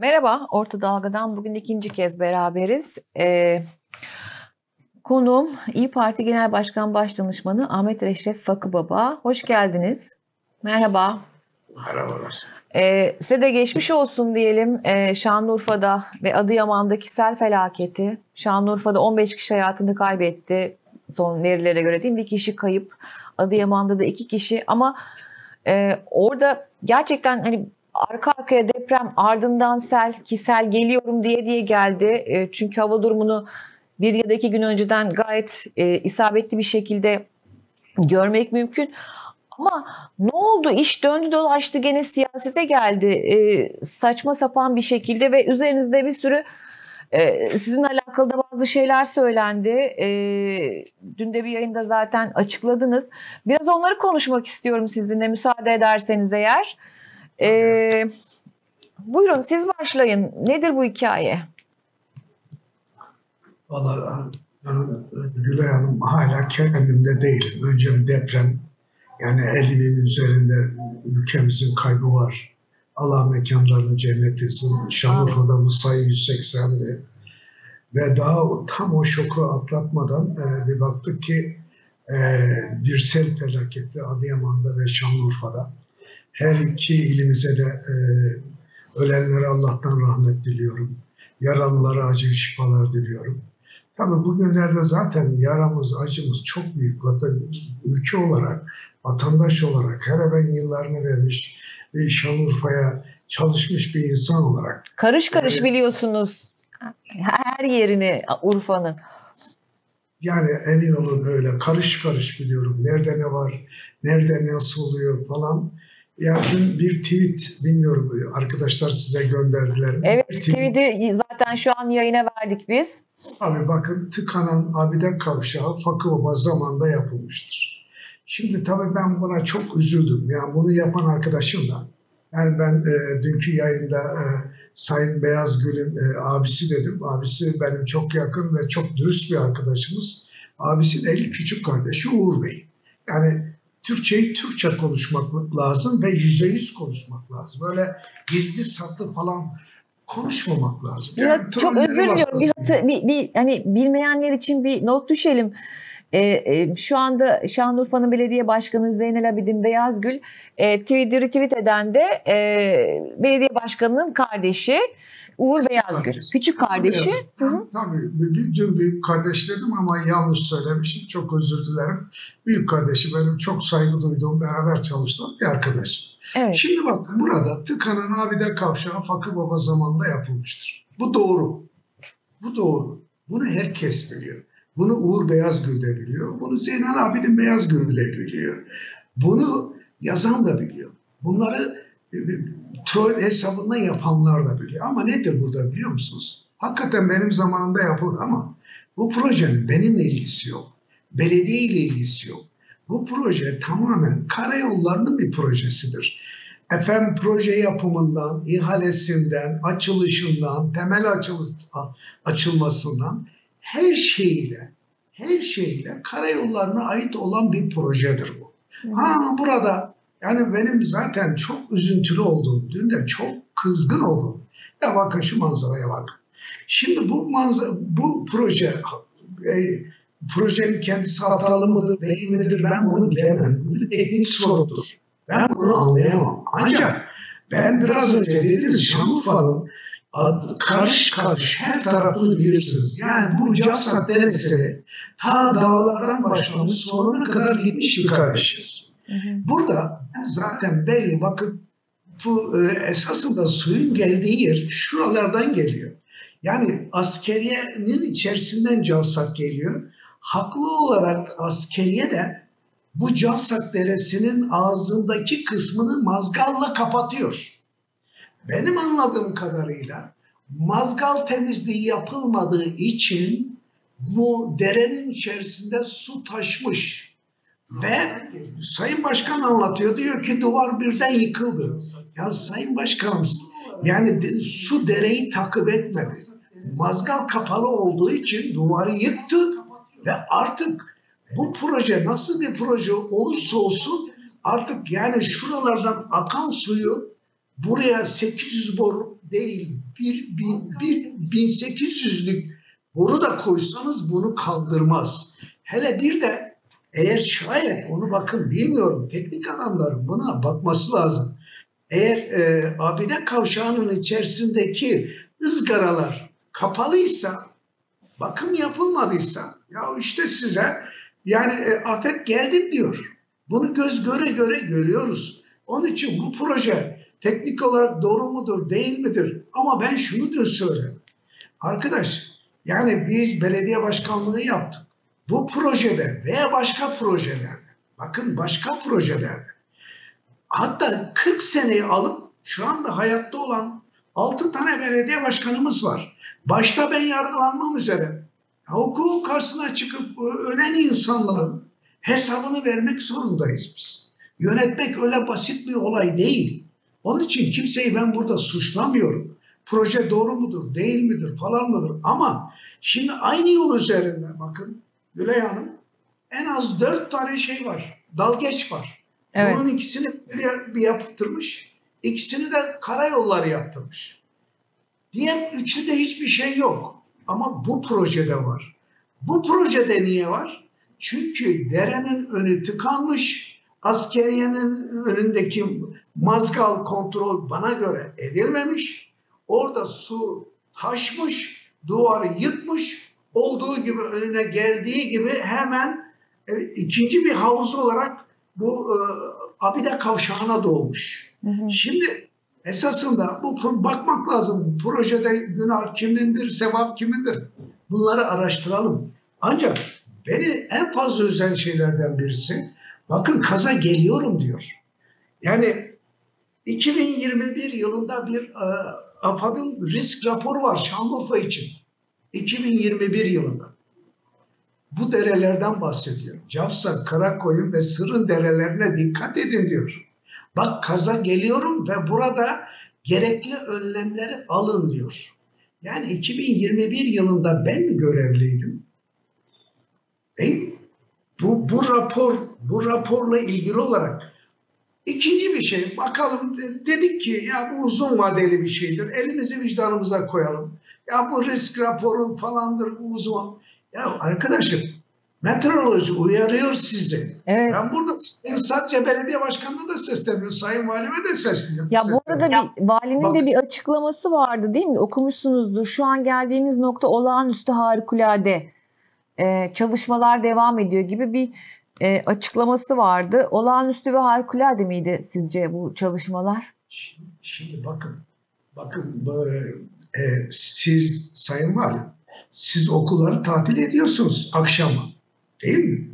Merhaba, Orta Dalga'dan bugün ikinci kez beraberiz. Ee, konuğum İyi Parti Genel Başkan Başdanışmanı Ahmet Reşref Fakı Baba. Hoş geldiniz. Merhaba. Merhabalar. Ee, size de geçmiş olsun diyelim ee, Şanlıurfa'da ve Adıyaman'daki sel felaketi. Şanlıurfa'da 15 kişi hayatını kaybetti son verilere göre değil mi? Bir kişi kayıp. Adıyaman'da da iki kişi ama e, orada gerçekten hani arka arkaya deprem ardından sel ki sel geliyorum diye diye geldi. E, çünkü hava durumunu bir ya da iki gün önceden gayet e, isabetli bir şekilde görmek mümkün. Ama ne oldu? İş döndü dolaştı gene siyasete geldi. E, saçma sapan bir şekilde ve üzerinizde bir sürü e, sizinle alakalı da bazı şeyler söylendi. E, dün de bir yayında zaten açıkladınız. Biraz onları konuşmak istiyorum sizinle müsaade ederseniz eğer. E, buyurun siz başlayın. Nedir bu hikaye? Valla Gülay Hanım hala kendimde değilim. Önce bir deprem yani 50 bin üzerinde ülkemizin kaybı var. Allah mekanlarını cennet etsin. Şanlıurfa'da bu sayı 180'di. Ve daha tam o şoku atlatmadan e, bir baktık ki e, bir sel felaketi Adıyaman'da ve Şanlıurfa'da. Her iki ilimize de e, ölenlere Allah'tan rahmet diliyorum. Yaralılara acil şifalar diliyorum. Tabii bugünlerde zaten yaramız, acımız çok büyük. Ülke olarak, vatandaş olarak her ben yıllarını vermiş ve Şanlıurfa'ya çalışmış bir insan olarak. Karış karış yani, biliyorsunuz her yerini Urfa'nın. Yani emin olun öyle karış karış biliyorum. Nerede ne var, nerede nasıl oluyor falan. Ya dün bir tweet bilmiyorum arkadaşlar size gönderdiler. Evet tweet. tweet'i zaten şu an yayına verdik biz. Abi bakın tıkanan abide kavşağı Fakı Baba zamanında yapılmıştır. Şimdi tabii ben buna çok üzüldüm. Yani bunu yapan arkadaşım da. Yani ben e, dünkü yayında e, Sayın Beyazgül'ün e, abisi dedim. Abisi benim çok yakın ve çok dürüst bir arkadaşımız. Abisi de küçük kardeşi Uğur Bey. Yani Türkçeyi Türkçe konuşmak lazım ve yüzde yüz konuşmak lazım. Böyle gizli saklı falan konuşmamak lazım. Yani ya, çok özür diliyorum. Bir, hatır, bir, bir hani bilmeyenler için bir not düşelim. Ee, e, şu anda Şanlıurfa'nın belediye başkanı Zeynel Abidin Beyazgül e, tweet'i retweet eden de e, belediye başkanının kardeşi. Uğur Beyazgül. Küçük kardeşi. Hı hı. Tabii. Bir, dün büyük kardeş dedim ama yanlış söylemişim. Çok özür dilerim. Büyük kardeşi benim çok saygı duyduğum, beraber çalıştığım bir arkadaşım. Evet. Şimdi bak burada tıkanan abide kavşağı Fakir Baba zamanında yapılmıştır. Bu doğru. Bu doğru. Bunu herkes biliyor. Bunu Uğur Beyazgül de biliyor. Bunu Zeynel Abidin Beyazgül de biliyor. Bunu yazan da biliyor. Bunları e, troll hesabından yapanlar da biliyor. Ama nedir burada biliyor musunuz? Hakikaten benim zamanımda yapıldı ama bu projenin benimle ilgisi yok. Belediye ile ilgisi yok. Bu proje tamamen karayollarının bir projesidir. Efendim proje yapımından, ihalesinden, açılışından, temel açıl açılmasından her şeyle, her şeyle karayollarına ait olan bir projedir bu. Ha burada yani benim zaten çok üzüntülü olduğum, dün de çok kızgın oldum. Ya bakın şu manzaraya bak. Şimdi bu manzara, bu proje, e, projenin kendisi hatalı mıdır, değil midir ben bunu bilemem. Bu bir teknik sorudur. Ben bunu anlayamam. Ancak ben biraz önce dedim Şanlıurfa'nın karış karış her tarafını bilirsiniz. Yani bu Cafsat Deresi ta dağlardan başlamış sonuna kadar gitmiş bir Burada zaten belli bakın bu e, esasında suyun geldiği yer şuralardan geliyor. Yani askeriyenin içerisinden Cavsak geliyor. Haklı olarak askeriye de bu Cavsak Deresi'nin ağzındaki kısmını mazgalla kapatıyor. Benim anladığım kadarıyla mazgal temizliği yapılmadığı için bu derenin içerisinde su taşmış. Ve Sayın Başkan anlatıyor diyor ki duvar birden yıkıldı. Ya Sayın Başkanımız yani su dereyi takip etmedi. Mazgal kapalı olduğu için duvarı yıktı ve artık bu proje nasıl bir proje olursa olsun artık yani şuralardan akan suyu buraya 800 boru değil bir, bir, bir 1800'lük boru da koysanız bunu kaldırmaz. Hele bir de eğer şayet onu bakın bilmiyorum teknik adamların buna bakması lazım. Eğer e, abide kavşağının içerisindeki ızgaralar kapalıysa bakım yapılmadıysa ya işte size yani e, afet geldi diyor. Bunu göz göre göre görüyoruz. Onun için bu proje teknik olarak doğru mudur değil midir? Ama ben şunu da söyledim. Arkadaş yani biz belediye başkanlığı yaptık. Bu projede veya başka projelerde bakın başka projelerde hatta 40 seneyi alıp şu anda hayatta olan 6 tane belediye başkanımız var. Başta ben yargılanmam üzere. Hukukun karşısına çıkıp ölen insanların hesabını vermek zorundayız biz. Yönetmek öyle basit bir olay değil. Onun için kimseyi ben burada suçlamıyorum. Proje doğru mudur, değil midir, falan mıdır? Ama şimdi aynı yol üzerinde bakın Gülay Hanım en az dört tane şey var. Dalgeç var. Evet. Bunun ikisini bir, yaptırmış. ikisini de karayolları yaptırmış. Diğer üçü de hiçbir şey yok. Ama bu projede var. Bu projede niye var? Çünkü derenin önü tıkanmış. Askeriyenin önündeki mazgal kontrol bana göre edilmemiş. Orada su taşmış, duvarı yıkmış. Olduğu gibi önüne geldiği gibi hemen e, ikinci bir havuz olarak bu e, Abide kavşağına doğmuş. Hı hı. Şimdi esasında bu bakmak lazım. Projede günah kimindir, sevap kimindir? Bunları araştıralım. Ancak beni en fazla üzen şeylerden birisi bakın kaza geliyorum diyor. Yani 2021 yılında bir e, AFAD'ın risk raporu var Şanlıurfa için. 2021 yılında. Bu derelerden bahsediyor. Cavsa, Karakoyun ve Sırın derelerine dikkat edin diyor. Bak kaza geliyorum ve burada gerekli önlemleri alın diyor. Yani 2021 yılında ben görevliydim? E, bu, bu rapor, bu raporla ilgili olarak ikinci bir şey bakalım dedik ki ya bu uzun vadeli bir şeydir. Elimizi vicdanımıza koyalım. Ya bu risk raporu falandır bu uzun. Ya arkadaşım meteoroloji uyarıyor sizi. Evet. Ben burada sadece belediye başkanına da sesleniyorum. Sayın valime de sesleniyorum. Ya bu arada bir, valinin Bak, de bir açıklaması vardı değil mi? Okumuşsunuzdur. Şu an geldiğimiz nokta olağanüstü harikulade. Ee, çalışmalar devam ediyor gibi bir e, açıklaması vardı. Olağanüstü ve harikulade miydi sizce bu çalışmalar? Şimdi, şimdi bakın, bakın e, siz Sayın Valim, siz okulları tatil ediyorsunuz akşamı. Değil mi?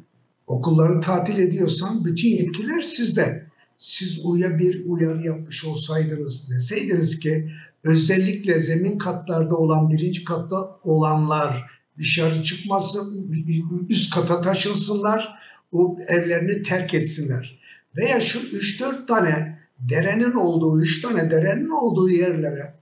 Okulları tatil ediyorsan bütün yetkiler sizde. Siz uya bir uyarı yapmış olsaydınız deseydiniz ki özellikle zemin katlarda olan birinci katta olanlar dışarı çıkmasın, üst kata taşınsınlar, o evlerini terk etsinler. Veya şu 3-4 tane derenin olduğu, 3 tane derenin olduğu yerlere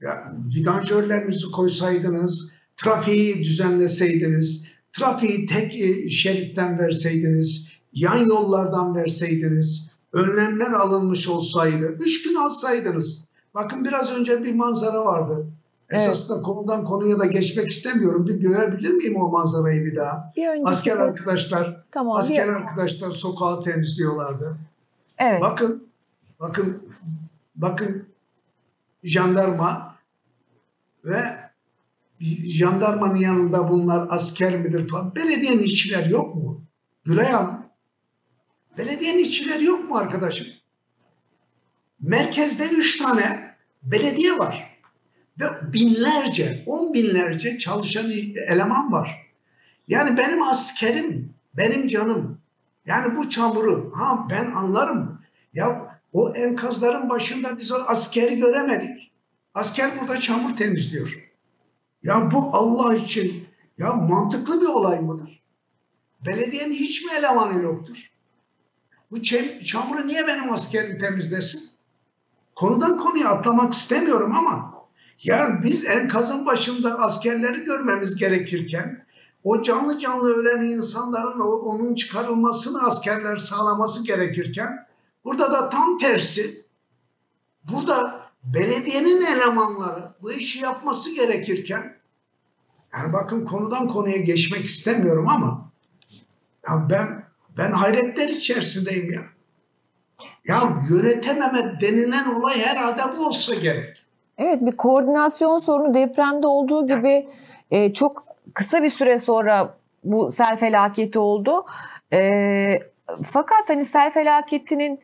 ya, vidanjörlerinizi koysaydınız, trafiği düzenleseydiniz, trafiği tek e, şeritten verseydiniz, yan yollardan verseydiniz, önlemler alınmış olsaydı, üç gün alsaydınız. Bakın biraz önce bir manzara vardı. Evet. Esasında konudan konuya da geçmek istemiyorum. Bir görebilir miyim o manzarayı bir daha? Bir asker çok... arkadaşlar, tamam, asker bir... arkadaşlar sokağı temizliyorlardı. Evet. Bakın, bakın, bakın jandarma ve jandarmanın yanında bunlar asker midir falan. Belediyenin işçiler yok mu? Gülay Hanım. Belediyenin işçileri yok mu arkadaşım? Merkezde üç tane belediye var. Ve binlerce, on binlerce çalışan eleman var. Yani benim askerim, benim canım. Yani bu çamuru, ha ben anlarım. Ya o enkazların başında biz o askeri göremedik. Asker burada çamur temizliyor. Ya bu Allah için ya mantıklı bir olay mıdır? Belediyenin hiç mi elemanı yoktur? Bu çamuru niye benim askerim temizlesin? Konudan konuya atlamak istemiyorum ama yani biz enkazın başında askerleri görmemiz gerekirken o canlı canlı ölen insanların onun çıkarılmasını askerler sağlaması gerekirken burada da tam tersi burada belediyenin elemanları bu işi yapması gerekirken yani bakın konudan konuya geçmek istemiyorum ama ya ben ben hayretler içerisindeyim ya. Ya yönetememe denilen olay herhalde bu olsa gerek. Evet bir koordinasyon sorunu depremde olduğu gibi e, çok kısa bir süre sonra bu sel felaketi oldu. E, fakat hani sel felaketinin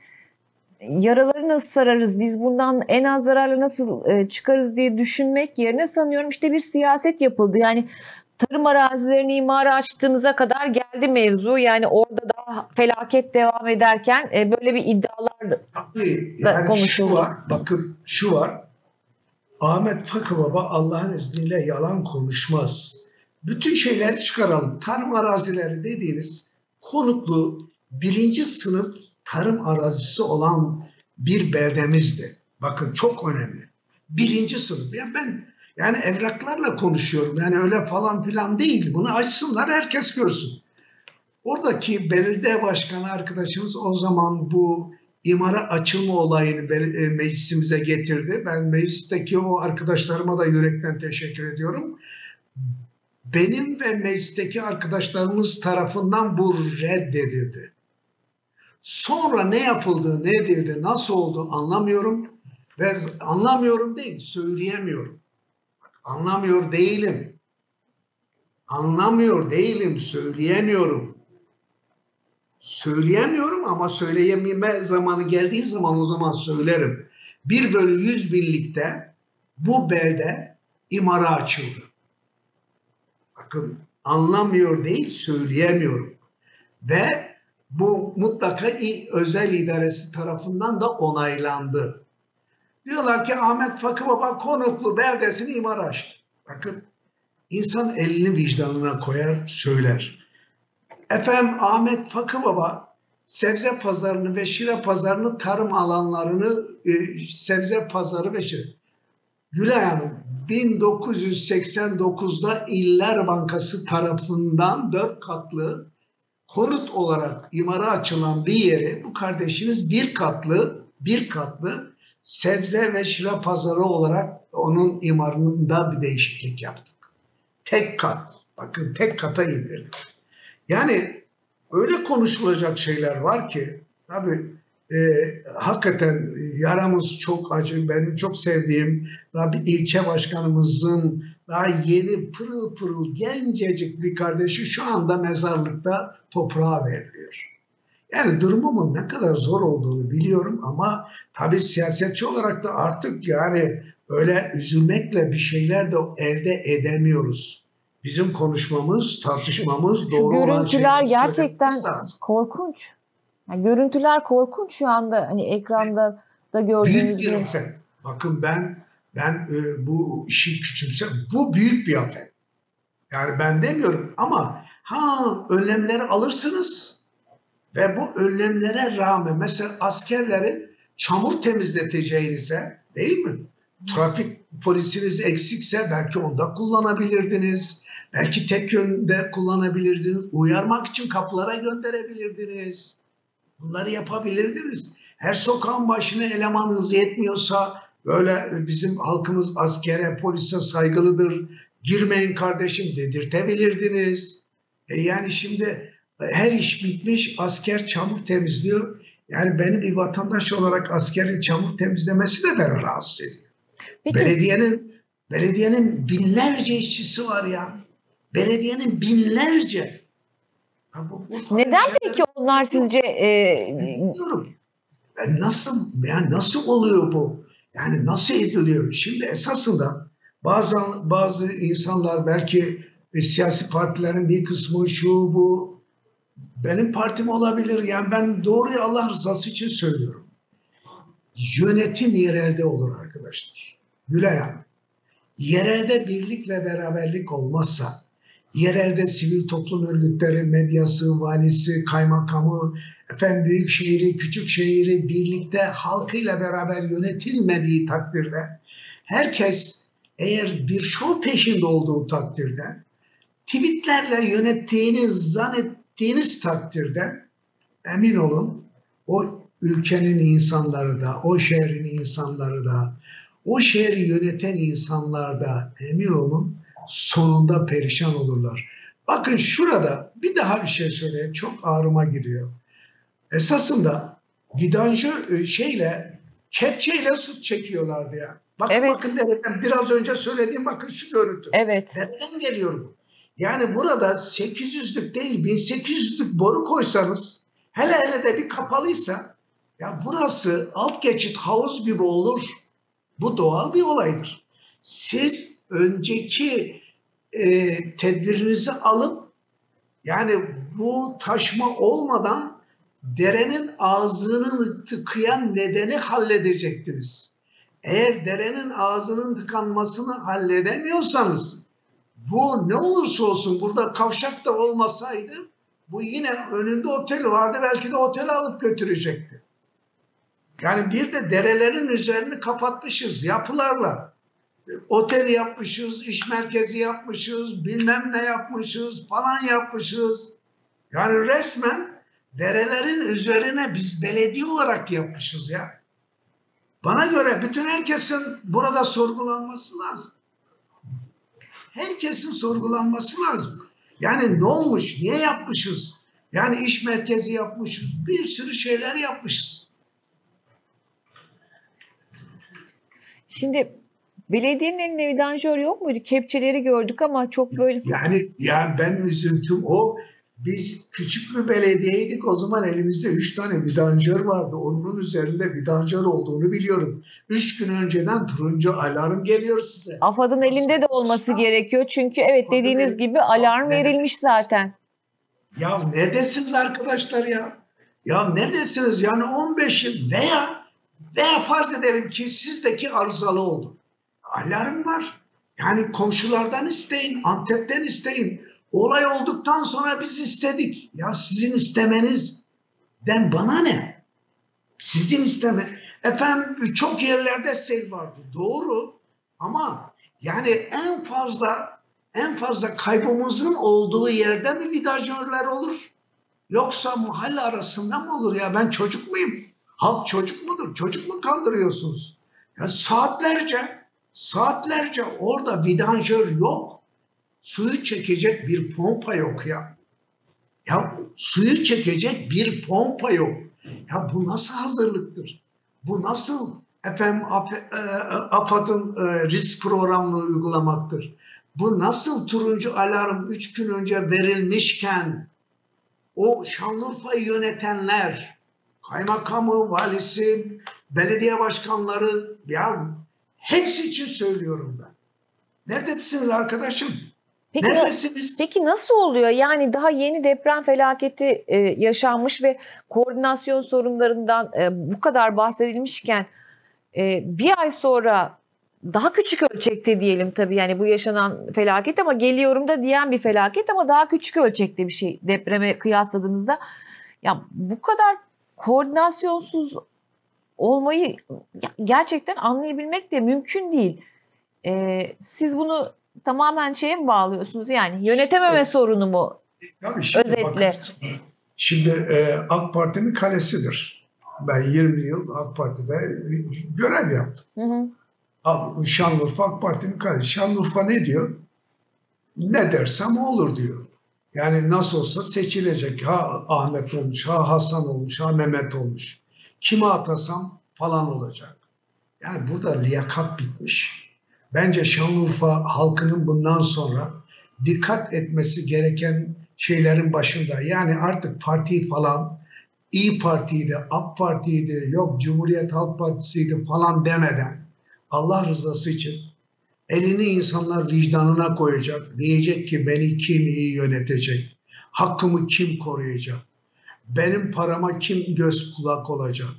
yaraları nasıl sararız, biz bundan en az zararla nasıl e, çıkarız diye düşünmek yerine sanıyorum işte bir siyaset yapıldı. Yani tarım arazilerini imara açtığınıza kadar geldi mevzu. Yani orada daha felaket devam ederken e, böyle bir iddialar yani konuşuldu. Şu var, bakın şu var. Ahmet Fakı Baba Allah'ın izniyle yalan konuşmaz. Bütün şeyleri çıkaralım. Tarım arazileri dediğiniz konutlu birinci sınıf tarım arazisi olan bir beldemizdi. Bakın çok önemli. Birinci sınıf. Yani ben yani evraklarla konuşuyorum. Yani öyle falan filan değil. Bunu açsınlar herkes görsün. Oradaki belediye başkanı arkadaşımız o zaman bu imara açılma olayını e, meclisimize getirdi. Ben meclisteki o arkadaşlarıma da yürekten teşekkür ediyorum. Benim ve meclisteki arkadaşlarımız tarafından bu reddedildi. Sonra ne yapıldı, ne edildi, nasıl oldu anlamıyorum. Ve anlamıyorum değil, söyleyemiyorum. Anlamıyor değilim. Anlamıyor değilim, söyleyemiyorum. Söyleyemiyorum ama söyleyememe zamanı geldiği zaman o zaman söylerim. 1 bölü 100 birlikte bu belde imara açıldı. Bakın anlamıyor değil söyleyemiyorum. Ve bu mutlaka özel idaresi tarafından da onaylandı. Diyorlar ki Ahmet Fakı Baba konuklu beldesini imar açtı. Bakın insan elini vicdanına koyar söyler. Efendim Ahmet Fakı Baba sebze pazarını ve şire pazarını tarım alanlarını e, sebze pazarı ve şire. Gülay Hanım 1989'da İller Bankası tarafından dört katlı konut olarak imara açılan bir yeri bu kardeşiniz bir katlı bir katlı sebze ve şire pazarı olarak onun imarında bir değişiklik yaptık. Tek kat. Bakın tek kata indirdik. Yani öyle konuşulacak şeyler var ki tabii e, hakikaten yaramız çok acı. Benim çok sevdiğim daha bir ilçe başkanımızın daha yeni pırıl pırıl gencecik bir kardeşi şu anda mezarlıkta toprağa veriliyor. Yani durumumun ne kadar zor olduğunu biliyorum ama tabii siyasetçi olarak da artık yani öyle üzülmekle bir şeyler de elde edemiyoruz. Bizim konuşmamız, tartışmamız şu, doğru şu görüntüler gerçekten korkunç. Yani görüntüler korkunç şu anda hani ekranda da gördüğünüz büyük bir afet. Bakın ben ben e, bu işi küçümsem bu büyük bir afet. Yani ben demiyorum ama ha önlemleri alırsınız ve bu önlemlere rağmen mesela askerleri çamur temizleteceğinize değil mi? Trafik polisiniz eksikse belki onda kullanabilirdiniz. Belki tek yönde kullanabilirdiniz. Uyarmak için kapılara gönderebilirdiniz. Bunları yapabilirdiniz. Her sokağın başına elemanınız yetmiyorsa böyle bizim halkımız askere, polise saygılıdır. Girmeyin kardeşim dedirtebilirdiniz. E yani şimdi her iş bitmiş, asker çamur temizliyor. Yani beni bir vatandaş olarak askerin çamur temizlemesi de beni rahatsız ediyor. Peki. Belediyenin belediyenin binlerce işçisi var ya. Belediyenin binlerce. Ha, bu, bu Neden peki onlar sizce e... bilmiyorum. Yani nasıl yani nasıl oluyor bu? Yani nasıl ediliyor? Şimdi esasında bazı bazı insanlar belki e, siyasi partilerin bir kısmı şu bu benim partim olabilir. Yani ben doğruyu Allah rızası için söylüyorum. Yönetim yerelde olur arkadaşlar. Gülay Hanım. Yerelde birlik ve beraberlik olmazsa, yerelde sivil toplum örgütleri, medyası, valisi, kaymakamı, efendim büyük şehri, küçük şehri birlikte halkıyla beraber yönetilmediği takdirde, herkes eğer bir şov peşinde olduğu takdirde, tweetlerle yönettiğini zannet ettiğiniz takdirde emin olun o ülkenin insanları da, o şehrin insanları da, o şehri yöneten insanlar da emin olun sonunda perişan olurlar. Bakın şurada bir daha bir şey söyleyeyim. Çok ağrıma gidiyor. Esasında vidanjör e, şeyle kepçeyle su çekiyorlardı ya. Bakın evet. bakın dereden biraz önce söylediğim bakın şu görüntü. Evet. Nereden geliyor bu? Yani burada 800'lük değil 1800'lük boru koysanız hele hele de bir kapalıysa ya burası alt geçit havuz gibi olur. Bu doğal bir olaydır. Siz önceki e, tedbirinizi alıp yani bu taşma olmadan derenin ağzını tıkayan nedeni halledecektiniz. Eğer derenin ağzının tıkanmasını halledemiyorsanız bu ne olursa olsun burada kavşak da olmasaydı bu yine önünde otel vardı belki de oteli alıp götürecekti. Yani bir de derelerin üzerini kapatmışız yapılarla. Otel yapmışız, iş merkezi yapmışız, bilmem ne yapmışız, falan yapmışız. Yani resmen derelerin üzerine biz belediye olarak yapmışız ya. Bana göre bütün herkesin burada sorgulanması lazım. Herkesin sorgulanması lazım. Yani ne olmuş, niye yapmışız? Yani iş merkezi yapmışız, bir sürü şeyler yapmışız. Şimdi belediyenin elinde vidanjör yok muydu? Kepçeleri gördük ama çok böyle... Yani, yani ben üzüntüm o biz küçük bir belediyeydik o zaman elimizde üç tane vidanjör vardı. Onun üzerinde vidanjör olduğunu biliyorum. Üç gün önceden turuncu alarm geliyor size. AFAD'ın elinde de olması Aslında, gerekiyor. Çünkü evet dediğiniz el... gibi alarm verilmiş zaten. Ya neredesiniz arkadaşlar ya? Ya neredesiniz? Yani 15 yıl veya veya farz edelim ki sizdeki arızalı oldu. Alarm var. Yani komşulardan isteyin, Antep'ten isteyin. Olay olduktan sonra biz istedik. Ya sizin istemeniz den bana ne? Sizin isteme. Efendim çok yerlerde sel vardı. Doğru. Ama yani en fazla en fazla kaybımızın olduğu yerde mi vidajörler olur? Yoksa mahalle arasında mı olur ya? Ben çocuk muyum? Halk çocuk mudur? Çocuk mu kandırıyorsunuz? Ya saatlerce saatlerce orada vidanjör yok suyu çekecek bir pompa yok ya. Ya suyu çekecek bir pompa yok. Ya bu nasıl hazırlıktır? Bu nasıl efendim e, AFAD'ın e, risk programını uygulamaktır? Bu nasıl turuncu alarm 3 gün önce verilmişken o Şanlıurfa'yı yönetenler, kaymakamı, valisi, belediye başkanları ya hepsi için söylüyorum ben. Neredesiniz arkadaşım? Peki, Neredesiniz? Peki nasıl oluyor? Yani daha yeni deprem felaketi e, yaşanmış ve koordinasyon sorunlarından e, bu kadar bahsedilmişken e, bir ay sonra daha küçük ölçekte diyelim tabii yani bu yaşanan felaket ama geliyorum da diyen bir felaket ama daha küçük ölçekte bir şey depreme kıyasladığınızda ya bu kadar koordinasyonsuz olmayı gerçekten anlayabilmek de mümkün değil. Ee, siz bunu tamamen şeye mi bağlıyorsunuz? Yani yönetememe evet. sorunu mu? Tabii şimdi Özetle. Bakın, şimdi e, AK Parti'nin kalesidir. Ben 20 yıl AK Parti'de görev yaptım. Hı hı. Şanlıurfa AK Parti'nin kalesi. Şanlıurfa ne diyor? Ne dersem olur diyor. Yani nasıl olsa seçilecek. Ha Ahmet olmuş, ha Hasan olmuş, ha Mehmet olmuş. Kime atasam falan olacak. Yani burada liyakat bitmiş. Bence Şanlıurfa halkının bundan sonra dikkat etmesi gereken şeylerin başında. Yani artık parti falan İyi Parti'ydi, AK Parti'ydi, yok Cumhuriyet Halk Partisi'ydi falan demeden Allah rızası için elini insanlar vicdanına koyacak. Diyecek ki beni kim iyi yönetecek? Hakkımı kim koruyacak? Benim parama kim göz kulak olacak?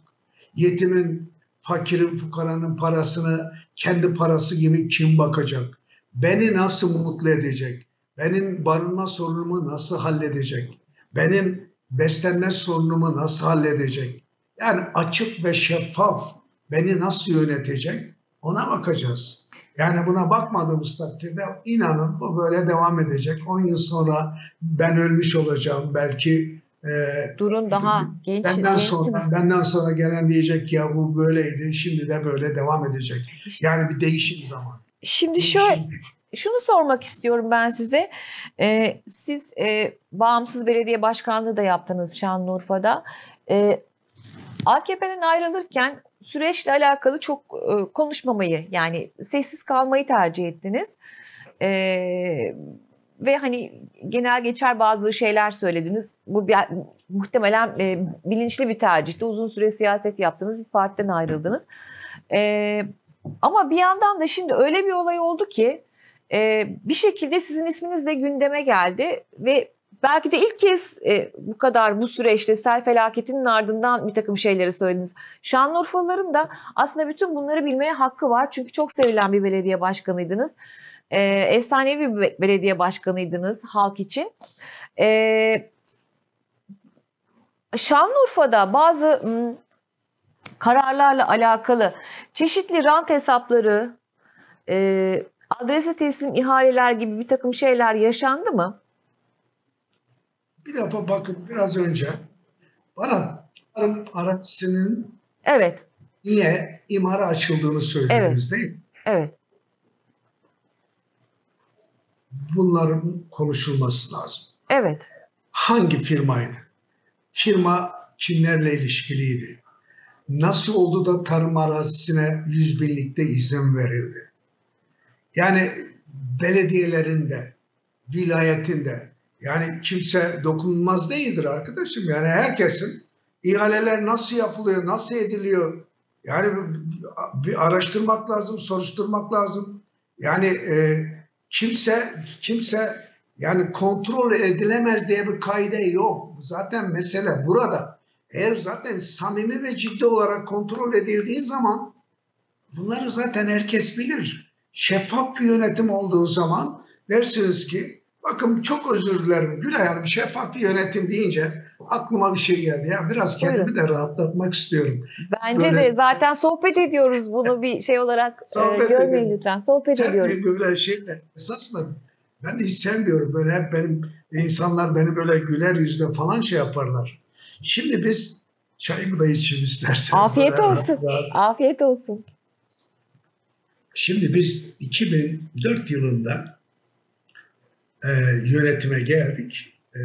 Yetimin, fakirin, fukaranın parasını kendi parası gibi kim bakacak? Beni nasıl mutlu edecek? Benim barınma sorunumu nasıl halledecek? Benim beslenme sorunumu nasıl halledecek? Yani açık ve şeffaf beni nasıl yönetecek? Ona bakacağız. Yani buna bakmadığımız takdirde inanın bu böyle devam edecek. 10 yıl sonra ben ölmüş olacağım. Belki e, Durun daha genç. Benden sonra, benden sonra gelen diyecek ki ya bu böyleydi, şimdi de böyle devam edecek. Yani bir değişim zaman. Şimdi şöyle şunu sormak istiyorum ben size. Ee, siz e, bağımsız belediye başkanlığı da yaptınız Şanlıurfa'da. Ee, AKP'den ayrılırken süreçle alakalı çok e, konuşmamayı yani sessiz kalmayı tercih ettiniz. Ee, ve hani genel geçer bazı şeyler söylediniz. Bu bir, muhtemelen e, bilinçli bir tercihti. Uzun süre siyaset yaptınız, bir partiden ayrıldınız. E, ama bir yandan da şimdi öyle bir olay oldu ki e, bir şekilde sizin isminiz de gündeme geldi ve belki de ilk kez e, bu kadar bu süreçte sel felaketinin ardından bir takım şeyleri söylediniz. Şanlıurfalıların da aslında bütün bunları bilmeye hakkı var. Çünkü çok sevilen bir belediye başkanıydınız. E, efsanevi bir belediye başkanıydınız halk için. E, Şanlıurfa'da bazı m, kararlarla alakalı çeşitli rant hesapları, e, adrese teslim ihaleler gibi bir takım şeyler yaşandı mı? Bir defa bakın biraz önce bana tarım arazisinin evet. niye imara açıldığını söylediniz evet. değil mi? Evet. Bunların konuşulması lazım. Evet. Hangi firmaydı? Firma kimlerle ilişkiliydi? Nasıl oldu da tarım arazisine yüz binlikte izin verildi? Yani belediyelerinde, vilayetinde yani kimse dokunulmaz değildir arkadaşım. Yani herkesin ihaleler nasıl yapılıyor, nasıl ediliyor? Yani bir araştırmak lazım, soruşturmak lazım. Yani e, kimse kimse yani kontrol edilemez diye bir kaide yok. Zaten mesele burada. Eğer zaten samimi ve ciddi olarak kontrol edildiği zaman bunları zaten herkes bilir. Şeffaf bir yönetim olduğu zaman dersiniz ki bakın çok özür dilerim Gülay Hanım şeffaf bir yönetim deyince aklıma bir şey geldi. Ya biraz kendimi Buyurun. de rahatlatmak istiyorum. Bence Böyle, de zaten sohbet ediyoruz bunu bir şey olarak e, görmeyin lütfen. Sohbet Sen ediyoruz. Böyle şeyler esasında ben de hiç sevmiyorum. Böyle hep benim insanlar beni böyle güler yüzle falan şey yaparlar. Şimdi biz çayımı da içeyim istersen. Afiyet olsun. Rahat. Afiyet olsun. Şimdi biz 2004 yılında e, yönetime geldik. E,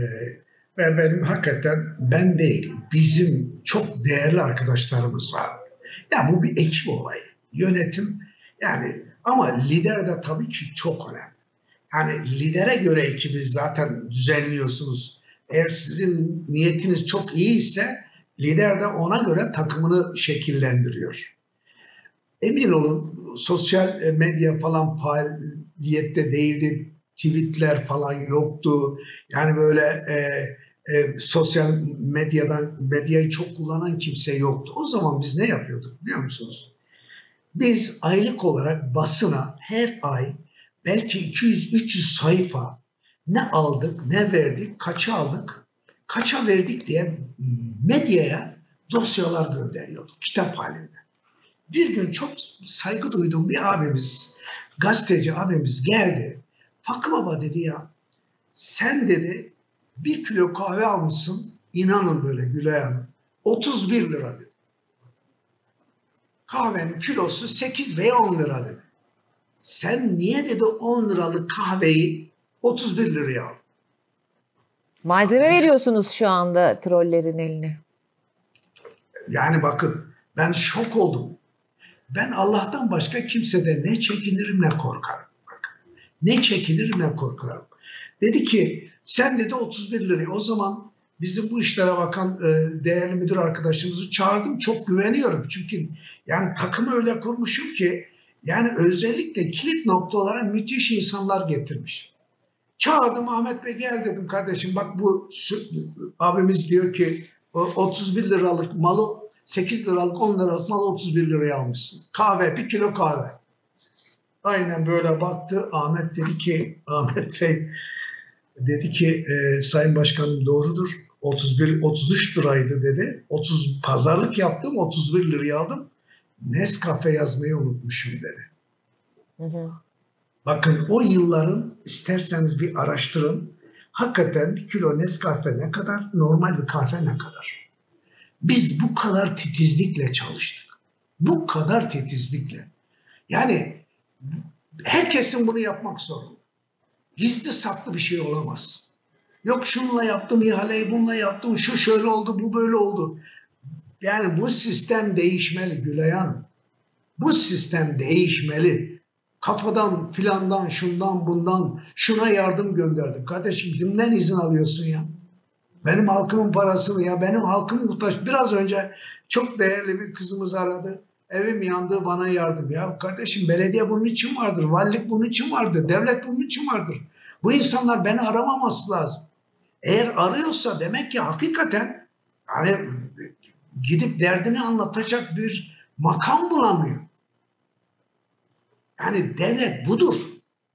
ve benim hakikaten ben değil, bizim çok değerli arkadaşlarımız var. Ya bu bir ekip olayı. Yönetim yani ama lider de tabii ki çok önemli. Yani lidere göre ekibi zaten düzenliyorsunuz. Eğer sizin niyetiniz çok iyi ise lider de ona göre takımını şekillendiriyor. Emin olun sosyal medya falan faaliyette değildi. Tweetler falan yoktu. Yani böyle e, e, sosyal medyadan medyayı çok kullanan kimse yoktu. O zaman biz ne yapıyorduk biliyor musunuz? Biz aylık olarak basına her ay belki 200-300 sayfa ne aldık, ne verdik, kaça aldık, kaça verdik diye medyaya dosyalar gönderiyorduk kitap halinde. Bir gün çok saygı duyduğum bir abimiz, gazeteci abimiz geldi. Hakkı Baba dedi ya, sen dedi bir kilo kahve almışsın, inanın böyle Gülay Hanım, 31 lira dedi. Kahvenin kilosu 8 veya 10 lira dedi. Sen niye dedi 10 liralık kahveyi 31 liraya al? Malzeme veriyorsunuz şu anda trollerin eline. Yani bakın ben şok oldum. Ben Allah'tan başka kimsede ne çekinirim ne korkarım. Ne çekinirim ne korkarım. Dedi ki sen dedi 31 liraya o zaman bizim bu işlere bakan e, değerli müdür arkadaşımızı çağırdım. Çok güveniyorum. Çünkü yani takımı öyle kurmuşum ki yani özellikle kilit noktalara müthiş insanlar getirmiş. Çağırdım Ahmet Bey gel dedim kardeşim bak bu şu, abimiz diyor ki 31 liralık malı 8 liralık 10 liralık malı 31 liraya almışsın. Kahve bir kilo kahve. Aynen böyle baktı Ahmet dedi ki Ahmet Bey dedi ki e, Sayın Başkanım doğrudur 31 33 liraydı dedi. 30 pazarlık yaptım 31 liraya aldım. Nescafe yazmayı unutmuşum dedi. Hı hı. Bakın o yılların isterseniz bir araştırın. hakikaten bir kilo Nescafe ne kadar, normal bir kahve ne kadar? Biz bu kadar titizlikle çalıştık. Bu kadar titizlikle. Yani herkesin bunu yapmak zorunda. Gizli saklı bir şey olamaz. Yok şunla yaptım ihaleyi, bununla yaptım, şu şöyle oldu, bu böyle oldu. Yani bu sistem değişmeli Güleyan. Bu sistem değişmeli. Kafadan filandan şundan bundan şuna yardım gönderdim. Kardeşim kimden izin alıyorsun ya? Benim halkımın parasını ya benim halkım muhtaç. Biraz önce çok değerli bir kızımız aradı. Evim yandı bana yardım. Ya kardeşim belediye bunun için vardır. Valilik bunun için vardır. Devlet bunun için vardır. Bu insanlar beni aramaması lazım. Eğer arıyorsa demek ki hakikaten hani gidip derdini anlatacak bir makam bulamıyor. Yani devlet budur.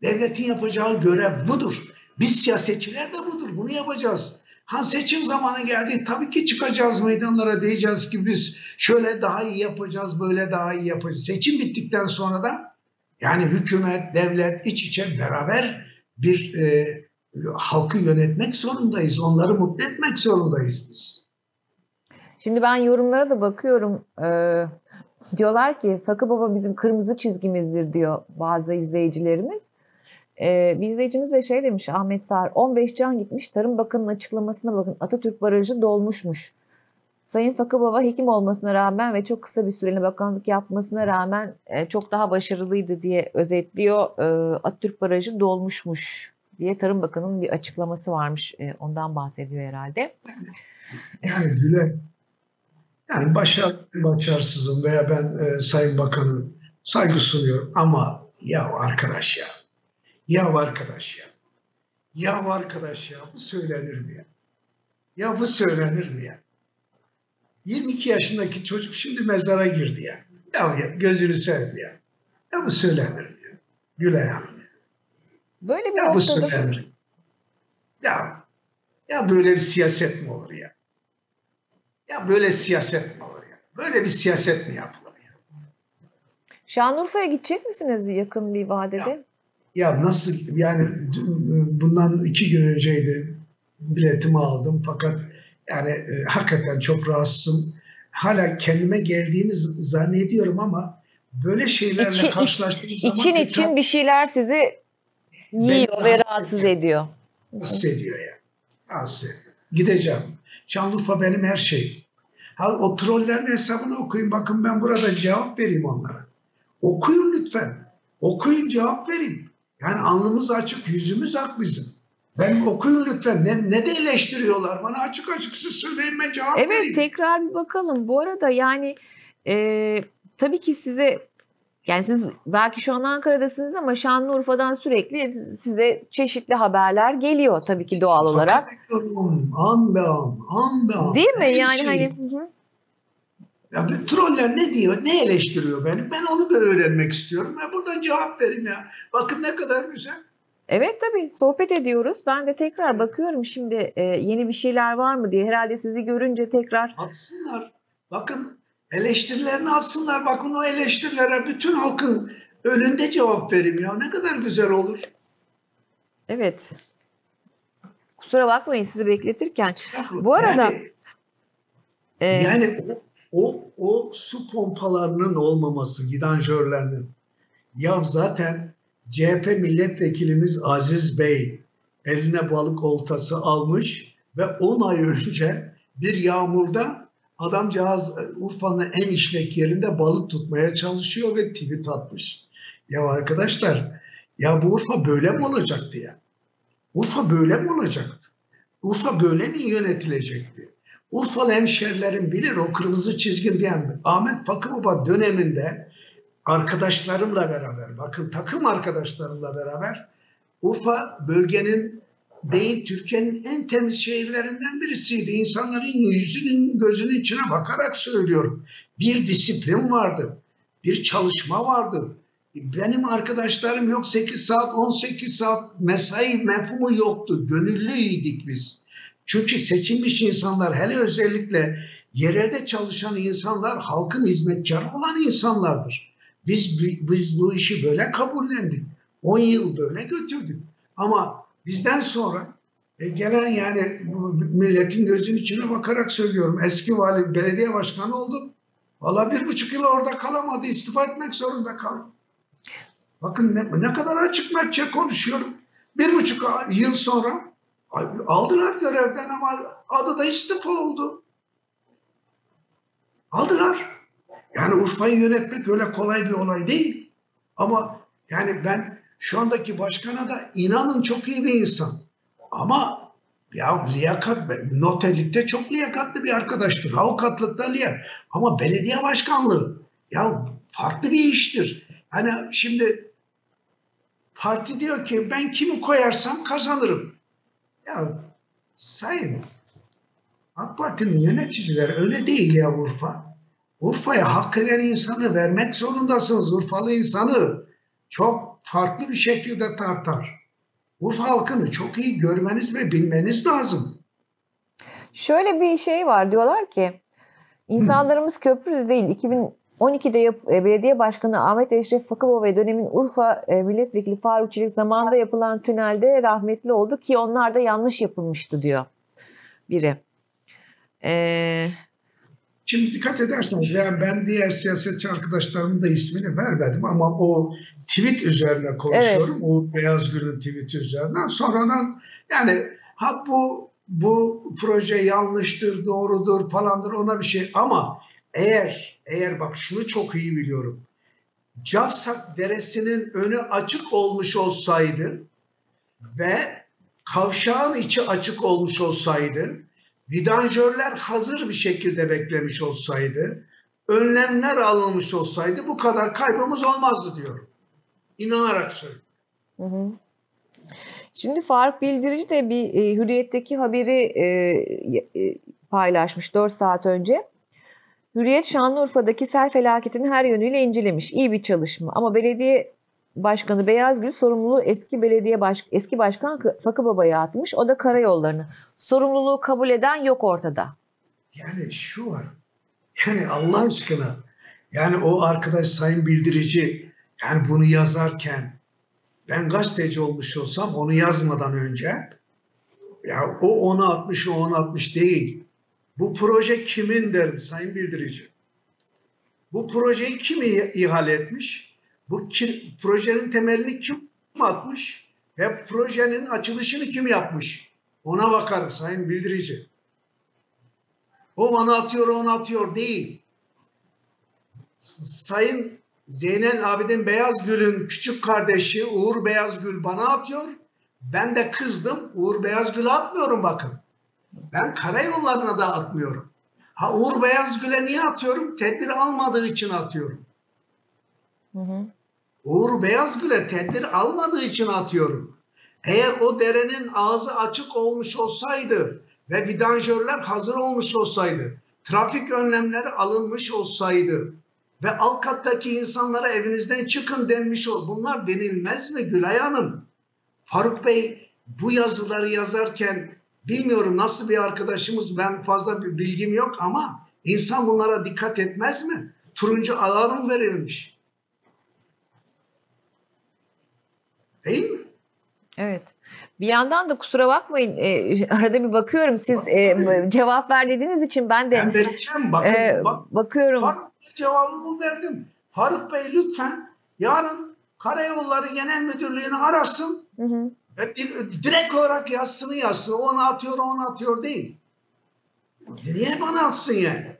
Devletin yapacağı görev budur. Biz siyasetçiler de budur. Bunu yapacağız. Ha seçim zamanı geldi. Tabii ki çıkacağız meydanlara diyeceğiz ki biz şöyle daha iyi yapacağız, böyle daha iyi yapacağız. Seçim bittikten sonra da yani hükümet, devlet iç içe beraber bir e, halkı yönetmek zorundayız. Onları mutlu etmek zorundayız biz. Şimdi ben yorumlara da bakıyorum. Ee, diyorlar ki Fakı Baba bizim kırmızı çizgimizdir diyor bazı izleyicilerimiz. Ee, bir izleyicimiz de şey demiş Ahmet Sağır 15 can gitmiş Tarım Bakanı'nın açıklamasına bakın Atatürk Barajı dolmuşmuş. Sayın Fakı Baba hekim olmasına rağmen ve çok kısa bir süreli bakanlık yapmasına rağmen e, çok daha başarılıydı diye özetliyor. E, Atatürk Barajı dolmuşmuş diye Tarım Bakanı'nın bir açıklaması varmış. E, ondan bahsediyor herhalde. Yani Güle yani başar, başarısızım veya ben e, Sayın Bakan'ın saygı sunuyorum ama ya arkadaş ya ya arkadaş ya ya arkadaş ya bu söylenir mi ya? Ya bu söylenir mi ya? 22 yaşındaki çocuk şimdi mezara girdi ya. Ya, ya gözünü seveyim ya. Ya bu söylenir mi ya? Güle ya. Böyle bir ya bu söylenir. Ya, ya böyle bir siyaset mi olur ya? Ya böyle siyaset mi olur ya? Böyle bir siyaset mi yapılır ya? Şanlıurfa'ya gidecek misiniz yakın bir vadede? Ya, ya nasıl yani bundan iki gün önceydi biletimi aldım fakat yani e, hakikaten çok rahatsızım. Hala kendime geldiğimi zannediyorum ama böyle şeylerle İçi, karşılaştığım zaman... için için bir şeyler sizi yiyor ve rahatsız ediyor. ediyor. Rahatsız ediyor ya. Rahatsız ediyor. Gideceğim. Şanlıurfa benim her şeyim. Ha, o trollerin hesabını okuyun. Bakın ben burada cevap vereyim onlara. Okuyun lütfen. Okuyun cevap verin. Yani alnımız açık, yüzümüz ak bizim. Ben okuyun lütfen. Ne, ne de eleştiriyorlar? Bana açık açık siz söyleyin ben cevap evet, vereyim. Evet tekrar bir bakalım. Bu arada yani e, tabii ki size yani siz belki şu an Ankara'dasınız ama Şanlıurfa'dan sürekli size çeşitli haberler geliyor tabii ki doğal olarak. An be an, an be an. Değil mi? yani şey. hani ya bu troller ne diyor, ne eleştiriyor beni? Ben onu da öğrenmek istiyorum. Ya buradan cevap verin ya. Bakın ne kadar güzel. Evet tabii sohbet ediyoruz. Ben de tekrar bakıyorum şimdi e, yeni bir şeyler var mı diye. Herhalde sizi görünce tekrar. Atsınlar. Bakın eleştirilerini atsınlar. Bakın o eleştirilere bütün halkın önünde cevap verim ya. Ne kadar güzel olur. Evet. Kusura bakmayın sizi bekletirken. Bu arada yani, e, yani o, o, su pompalarının olmaması, vidanjörlerinin ya zaten CHP milletvekilimiz Aziz Bey eline balık oltası almış ve 10 ay önce bir yağmurda adamcağız Urfa'nın en işlek yerinde balık tutmaya çalışıyor ve tweet atmış. Ya arkadaşlar ya bu Urfa böyle mi olacaktı ya? Urfa böyle mi olacaktı? Urfa böyle mi yönetilecekti? Urfalı hemşerilerin bilir o kırmızı çizgin diyen Ahmet Fakıbaba döneminde arkadaşlarımla beraber, bakın takım arkadaşlarımla beraber Urfa bölgenin değil Türkiye'nin en temiz şehirlerinden birisiydi. İnsanların yüzünün gözünün içine bakarak söylüyorum. Bir disiplin vardı. Bir çalışma vardı. Benim arkadaşlarım yok 8 saat 18 saat mesai mefhumu yoktu. Gönüllüydük biz. Çünkü seçilmiş insanlar hele özellikle yerelde çalışan insanlar halkın hizmetkarı olan insanlardır. Biz, biz bu işi böyle kabullendik. 10 yıl böyle götürdük. Ama bizden sonra E gelen yani milletin gözünün içine bakarak söylüyorum. Eski vali belediye başkanı oldu. Valla bir buçuk yıl orada kalamadı. istifa etmek zorunda kaldı. Bakın ne, ne kadar açık metçe konuşuyorum. Bir buçuk yıl sonra aldılar görevden ama adı da istifa oldu. Aldılar. Yani Urfa'yı yönetmek öyle kolay bir olay değil. Ama yani ben şu andaki başkana da inanın çok iyi bir insan. Ama ya liyakat, notelikte çok liyakatlı bir arkadaştır. Avukatlıkta liyak. Ama belediye başkanlığı ya farklı bir iştir. Hani şimdi parti diyor ki ben kimi koyarsam kazanırım. Ya sayın AK Parti'nin yöneticileri öyle değil ya Urfa. Urfa'ya hak eden insanı vermek zorundasınız. Urfalı insanı çok farklı bir şekilde tartar. Urfa halkını çok iyi görmeniz ve bilmeniz lazım. Şöyle bir şey var diyorlar ki insanlarımız köprüde değil 2012'de yap, e, belediye başkanı Ahmet Eşref Fakıbaba ve dönemin Urfa e, milletvekili Faruk Çelik zamanında yapılan tünelde rahmetli oldu ki onlar da yanlış yapılmıştı diyor biri. Ee, Şimdi dikkat ederseniz yani ben diğer siyasetçi arkadaşlarımın da ismini vermedim ama o tweet üzerine konuşuyorum. Evet. O Beyaz Gül'ün tweet üzerinden. Sonradan yani ha bu bu proje yanlıştır, doğrudur falandır ona bir şey ama eğer eğer bak şunu çok iyi biliyorum. Cavsak Deresi'nin önü açık olmuş olsaydı ve kavşağın içi açık olmuş olsaydı vidanjörler hazır bir şekilde beklemiş olsaydı, önlemler alınmış olsaydı bu kadar kaybımız olmazdı diyorum. İnanarak söylüyorum. Şimdi Faruk Bildirici de bir e, Hürriyet'teki haberi e, e, paylaşmış 4 saat önce. Hürriyet Şanlıurfa'daki sel felaketini her yönüyle incelemiş. İyi bir çalışma ama belediye Başkanı Beyazgül sorumluluğu eski belediye baş, eski başkan Fakı Baba'ya atmış. O da karayollarını. Sorumluluğu kabul eden yok ortada. Yani şu var. Yani Allah aşkına yani o arkadaş sayın bildirici yani bunu yazarken ben gazeteci olmuş olsam onu yazmadan önce ya o onu atmış o onu atmış değil. Bu proje kimin derim sayın bildirici. Bu projeyi kim ihale etmiş? Bu kim, projenin temelini kim atmış ve projenin açılışını kim yapmış? Ona bakarım sayın bildirici. O bana atıyor, onu atıyor değil. Sayın Zeynel Abidin Beyazgül'ün küçük kardeşi Uğur Beyazgül bana atıyor. Ben de kızdım. Uğur Beyazgül'e atmıyorum bakın. Ben karayollarına da atmıyorum. Ha Uğur Beyazgül'e niye atıyorum? Tedbir almadığı için atıyorum. Hı hı. Uğur Beyazgül'e tedbir almadığı için atıyorum. Eğer o derenin ağzı açık olmuş olsaydı ve vidanjörler hazır olmuş olsaydı, trafik önlemleri alınmış olsaydı ve alt kattaki insanlara evinizden çıkın denmiş ol. Bunlar denilmez mi Gülay Hanım? Faruk Bey bu yazıları yazarken bilmiyorum nasıl bir arkadaşımız ben fazla bir bilgim yok ama insan bunlara dikkat etmez mi? Turuncu alarm verilmiş. Değil mi? Evet. Bir yandan da kusura bakmayın e, arada bir bakıyorum siz e, cevap verdiğiniz için ben de ben vereceğim bakın e, bak, bakıyorum. Faruk cevabımı verdim. Faruk Bey lütfen yarın Karayolları Genel Müdürlüğü'nü arasın. Hı hı. Direkt olarak yazsını yazsın. Onu atıyor, onu atıyor değil. Niye bana atsın yani?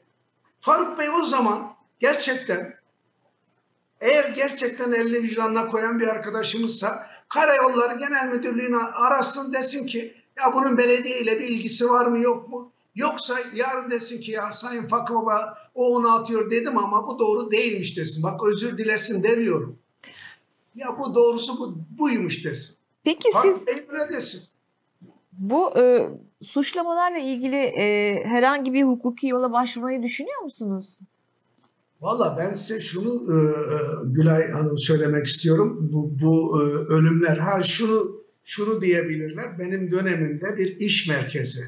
Faruk Bey o zaman gerçekten eğer gerçekten elini vicdanına koyan bir arkadaşımızsa Karayolları Genel Müdürlüğü'ne arasın desin ki ya bunun belediye ile bir ilgisi var mı yok mu? Yoksa yarın desin ki ya Sayın Fakı Baba o onu atıyor dedim ama bu doğru değilmiş desin. Bak özür dilesin demiyorum. Ya bu doğrusu bu, buymuş desin. Peki Fakı siz bu e, suçlamalarla ilgili e, herhangi bir hukuki yola başvurmayı düşünüyor musunuz? Valla ben size şunu e, e, Gülay Hanım söylemek istiyorum. Bu, bu e, ölümler ha şunu şunu diyebilirler. Benim dönemimde bir iş merkezi.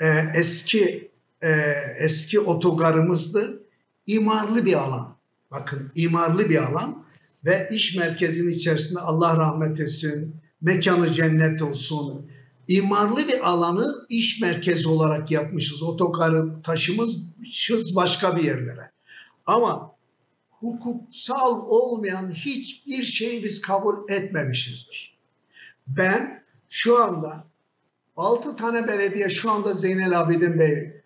E, eski e, eski otogarımızdı. İmarlı bir alan. Bakın imarlı bir alan ve iş merkezinin içerisinde Allah rahmet etsin, mekanı cennet olsun. imarlı bir alanı iş merkezi olarak yapmışız. Otokarı taşımışız başka bir yerlere. Ama hukuksal olmayan hiçbir şeyi biz kabul etmemişizdir. Ben şu anda 6 tane belediye şu anda Zeynel Abidin Bey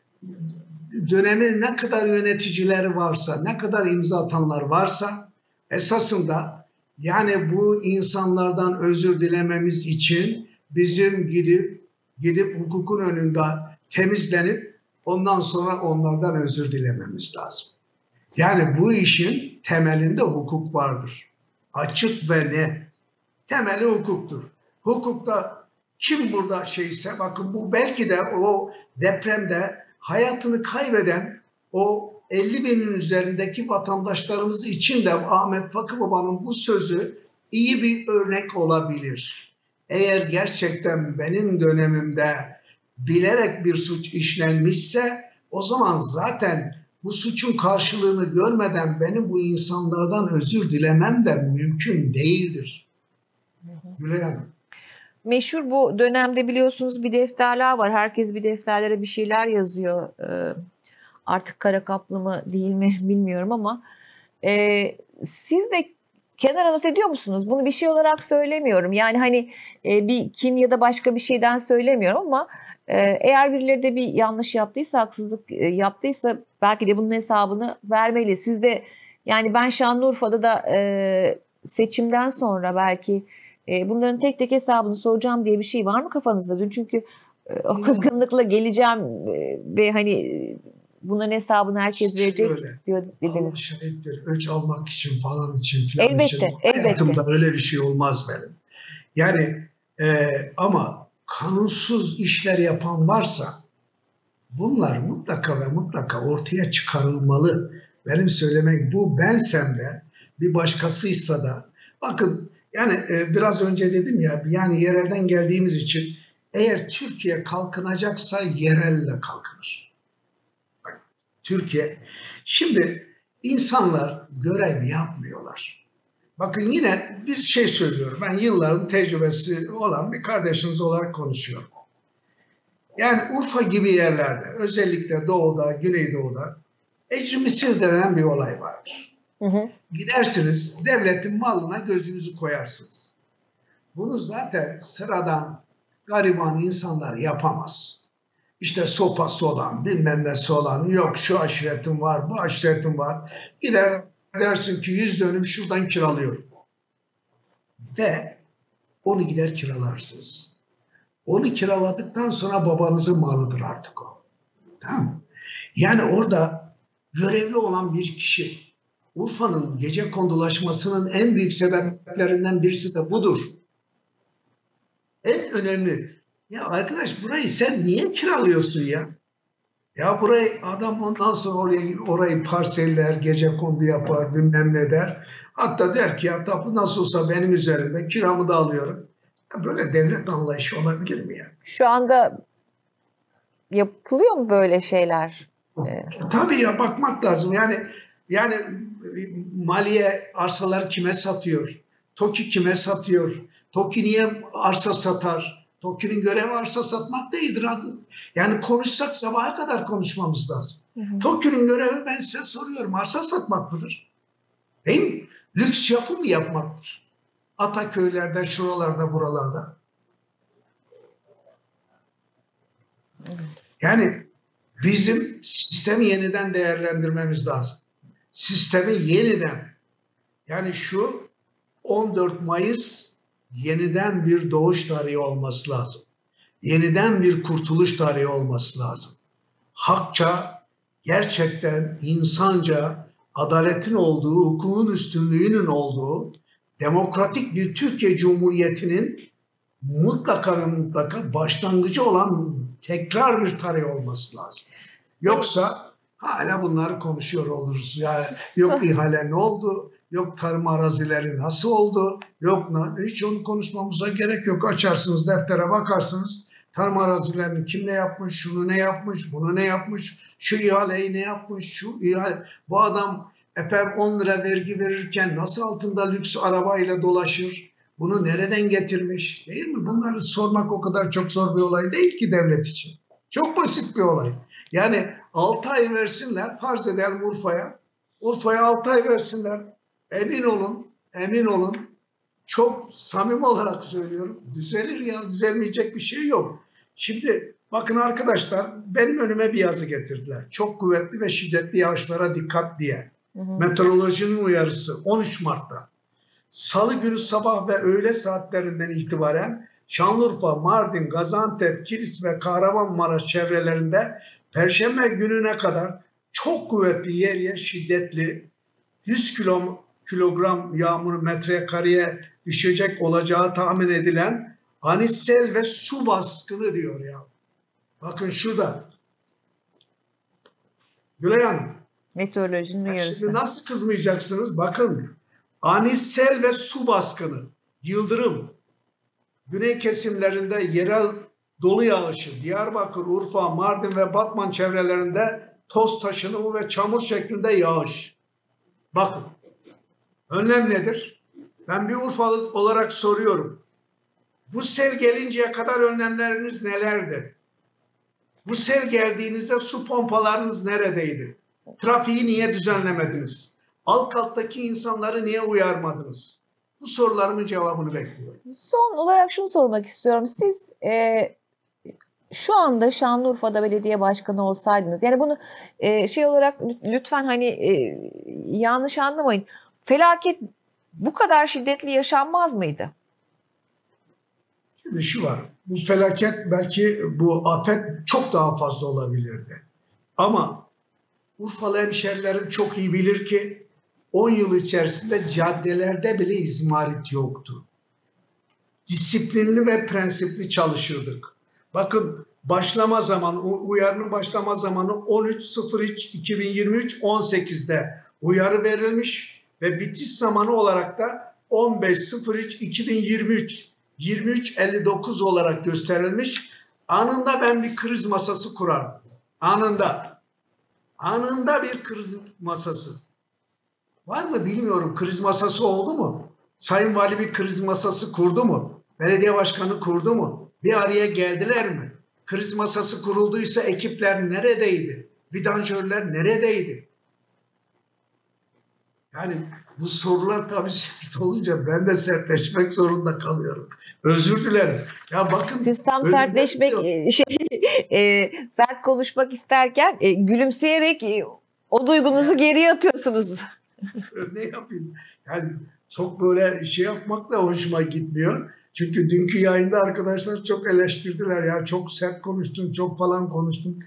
dönemin ne kadar yöneticileri varsa, ne kadar imza atanlar varsa esasında yani bu insanlardan özür dilememiz için bizim gidip gidip hukukun önünde temizlenip ondan sonra onlardan özür dilememiz lazım. Yani bu işin temelinde hukuk vardır. Açık ve net. Temeli hukuktur. Hukukta kim burada şeyse bakın bu belki de o depremde hayatını kaybeden o 50 binin üzerindeki vatandaşlarımız için de Ahmet Fakı Baba'nın bu sözü iyi bir örnek olabilir. Eğer gerçekten benim dönemimde bilerek bir suç işlenmişse o zaman zaten bu suçun karşılığını görmeden benim bu insanlardan özür dilemem de mümkün değildir. Gülay Hanım. Meşhur bu dönemde biliyorsunuz bir defterler var. Herkes bir defterlere bir şeyler yazıyor. Ee, artık kara kaplı mı değil mi bilmiyorum ama e, siz de kenara not ediyor musunuz? Bunu bir şey olarak söylemiyorum. Yani hani e, bir kin ya da başka bir şeyden söylemiyorum ama e, eğer birileri de bir yanlış yaptıysa, haksızlık e, yaptıysa belki de bunun hesabını vermeli. Siz de yani ben Şanlıurfa'da da e, seçimden sonra belki e, bunların tek tek hesabını soracağım diye bir şey var mı kafanızda? Dün çünkü e, o kızgınlıkla geleceğim e, ve hani bunların hesabını herkes verecek Şöyle, diyor dediniz. Allah şahittir. Öç almak için falan için falan elbette, için. Elbette. Hayatımda öyle bir şey olmaz benim. Yani e, ama kanunsuz işler yapan varsa bunlar mutlaka ve mutlaka ortaya çıkarılmalı. Benim söylemek bu bensem de bir başkasıysa da bakın yani e, biraz önce dedim ya yani yerelden geldiğimiz için eğer Türkiye kalkınacaksa yerelle kalkınır. Türkiye şimdi insanlar görev yapmıyorlar. Bakın yine bir şey söylüyorum. Ben yılların tecrübesi olan bir kardeşiniz olarak konuşuyorum. Yani Urfa gibi yerlerde özellikle doğuda, güneydoğuda ecrimisil denen bir olay vardır. Hı hı. Gidersiniz devletin malına gözünüzü koyarsınız. Bunu zaten sıradan gariban insanlar yapamaz. İşte sopası olan, bilmem nesi olan, yok şu aşiretim var, bu aşiretim var. Gider dersin ki yüz dönüm şuradan kiralıyorum. Ve onu gider kiralarsınız. Onu kiraladıktan sonra babanızın malıdır artık o. Tamam Yani orada görevli olan bir kişi Urfa'nın gece kondulaşmasının en büyük sebeplerinden birisi de budur. En önemli. Ya arkadaş burayı sen niye kiralıyorsun ya? Ya burayı adam ondan sonra oraya orayı parseller, gece kondu yapar, bilmem ne der. Hatta der ki ya tapu nasıl olsa benim üzerinde kiramı da alıyorum. Ya böyle devlet anlayışı olabilir mi ya? Şu anda yapılıyor mu böyle şeyler? Tabii ya bakmak lazım. Yani yani maliye arsalar kime satıyor? TOKİ kime satıyor? TOKİ niye arsa satar? TOKİ'nin görevi arsa satmak değildir. Yani konuşsak sabaha kadar konuşmamız lazım. TOKİ'nin görevi ben size soruyorum arsa satmak mıdır? Değil mi? Lüks yapı mı yapmaktır? Ataköy'lerde, şuralarda, buralarda. Yani bizim sistemi yeniden değerlendirmemiz lazım sistemi yeniden yani şu 14 Mayıs yeniden bir doğuş tarihi olması lazım. Yeniden bir kurtuluş tarihi olması lazım. Hakça, gerçekten insanca adaletin olduğu, hukukun üstünlüğünün olduğu demokratik bir Türkiye Cumhuriyeti'nin mutlaka ve mutlaka başlangıcı olan tekrar bir tarih olması lazım. Yoksa hala bunları konuşuyor oluruz. Yani yok ihale ne oldu? Yok tarım arazileri nasıl oldu? Yok hiç onu konuşmamıza gerek yok. Açarsınız deftere bakarsınız. Tarım arazilerini kim ne yapmış, şunu ne yapmış, bunu ne yapmış, şu ihaleyi ne yapmış, şu ihale. Bu adam efendim 10 lira vergi verirken nasıl altında lüks arabayla dolaşır? Bunu nereden getirmiş? Değil mi? Bunları sormak o kadar çok zor bir olay değil ki devlet için. Çok basit bir olay. Yani 6 ay versinler, farz edelim Urfa'ya. Urfa'ya 6 ay versinler. Emin olun, emin olun. Çok samimi olarak söylüyorum. Düzelir ya, düzelmeyecek bir şey yok. Şimdi bakın arkadaşlar benim önüme bir yazı getirdiler. Çok kuvvetli ve şiddetli yağışlara dikkat diye. Hı hı. Meteorolojinin uyarısı 13 Mart'ta. Salı günü sabah ve öğle saatlerinden itibaren Şanlıurfa, Mardin, Gaziantep, Kilis ve Kahramanmaraş çevrelerinde Perşembe gününe kadar çok kuvvetli yer yer şiddetli 100 kilo, kilogram yağmur metre kareye düşecek olacağı tahmin edilen anissel ve su baskını diyor ya. Bakın şurada. Gülay Hanım. Meteorolojinin uyarısı. Şimdi nasıl kızmayacaksınız? Bakın. Anissel ve su baskını. Yıldırım. Güney kesimlerinde yerel dolu yağışı. Diyarbakır, Urfa, Mardin ve Batman çevrelerinde toz taşınımı ve çamur şeklinde yağış. Bakın. Önlem nedir? Ben bir Urfalı olarak soruyorum. Bu sel gelinceye kadar önlemleriniz nelerdi? Bu sel geldiğinizde su pompalarınız neredeydi? Trafiği niye düzenlemediniz? Alt kattaki insanları niye uyarmadınız? Bu sorularımın cevabını bekliyorum. Son olarak şunu sormak istiyorum. Siz e, şu anda Şanlıurfa'da belediye başkanı olsaydınız, yani bunu e, şey olarak lütfen hani e, yanlış anlamayın. Felaket bu kadar şiddetli yaşanmaz mıydı? Şimdi şu var. Bu felaket belki bu afet çok daha fazla olabilirdi. Ama Urfalı hemşerilerim çok iyi bilir ki 10 yıl içerisinde caddelerde bile izmarit yoktu. Disiplinli ve prensipli çalışırdık. Bakın başlama zamanı, uyarının başlama zamanı 13.03.2023 18'de uyarı verilmiş ve bitiş zamanı olarak da 15.03.2023 23.59 olarak gösterilmiş. Anında ben bir kriz masası kurardım. Anında. Anında bir kriz masası. Var mı bilmiyorum kriz masası oldu mu? Sayın Vali bir kriz masası kurdu mu? Belediye başkanı kurdu mu? Bir araya geldiler mi? Kriz masası kurulduysa ekipler neredeydi? Vidanjörler neredeydi? Yani bu sorular tabii sert olunca ben de sertleşmek zorunda kalıyorum. Özür dilerim. Ya bakın. Siz tam sertleşmek, şey, e, sert konuşmak isterken e, gülümseyerek e, o duygunuzu geriye atıyorsunuz. ne yapayım? Yani çok böyle şey yapmak da hoşuma gitmiyor. Çünkü dünkü yayında arkadaşlar çok eleştirdiler ya çok sert konuştun çok falan konuştun.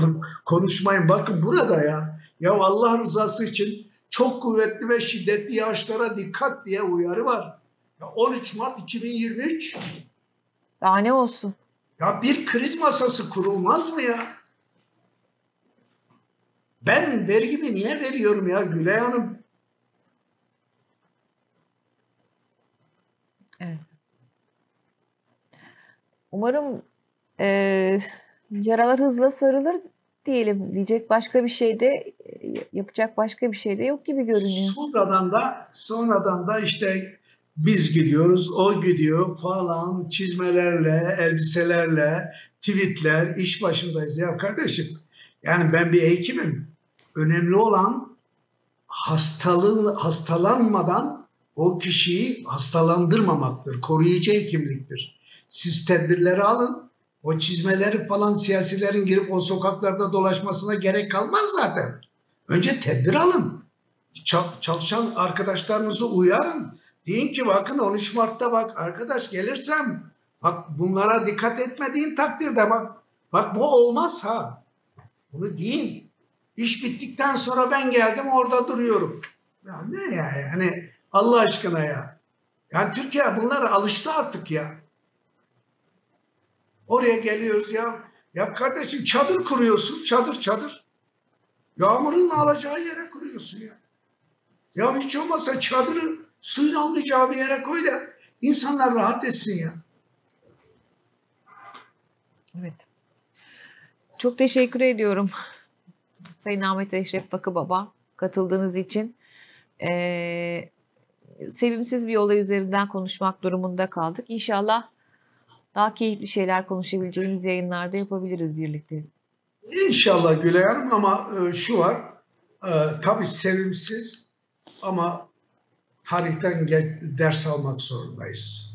Konuşmayın bakın burada ya. Ya Allah rızası için çok kuvvetli ve şiddetli yağışlara dikkat diye uyarı var. Ya 13 Mart 2023. Daha ne olsun? Ya bir kriz masası kurulmaz mı ya? Ben vergimi niye veriyorum ya Gülay Hanım? Evet. Umarım e, yaralar hızla sarılır diyelim. Diyecek başka bir şey de yapacak başka bir şey de yok gibi görünüyor. Sonradan da sonradan da işte biz gidiyoruz, o gidiyor falan çizmelerle, elbiselerle, tweetler, iş başındayız. Ya kardeşim yani ben bir hekimim. Önemli olan hastalığın hastalanmadan o kişiyi hastalandırmamaktır. Koruyucu hekimliktir. Siz tedbirleri alın. O çizmeleri falan siyasilerin girip o sokaklarda dolaşmasına gerek kalmaz zaten. Önce tedbir alın. Çalışan arkadaşlarınızı uyarın. Deyin ki bakın 13 Mart'ta bak arkadaş gelirsem bak bunlara dikkat etmediğin takdirde bak bak bu olmaz ha. Bunu deyin. İş bittikten sonra ben geldim orada duruyorum. Ya ne ya yani Allah aşkına ya. Yani Türkiye bunlara alıştı artık ya. Oraya geliyoruz ya. Ya kardeşim çadır kuruyorsun. Çadır çadır. Yağmurun alacağı yere kuruyorsun ya. Ya hiç olmazsa çadırı suyun almayacağı bir yere koy da insanlar rahat etsin ya. Evet. Çok teşekkür ediyorum. Sayın Ahmet Eşref Bakı Baba katıldığınız için. Ee, sevimsiz bir olay üzerinden konuşmak durumunda kaldık. İnşallah daha keyifli şeyler konuşabileceğimiz yayınlarda yapabiliriz birlikte. İnşallah Gülay Hanım ama e, şu var. E, tabii sevimsiz ama tarihten ders almak zorundayız.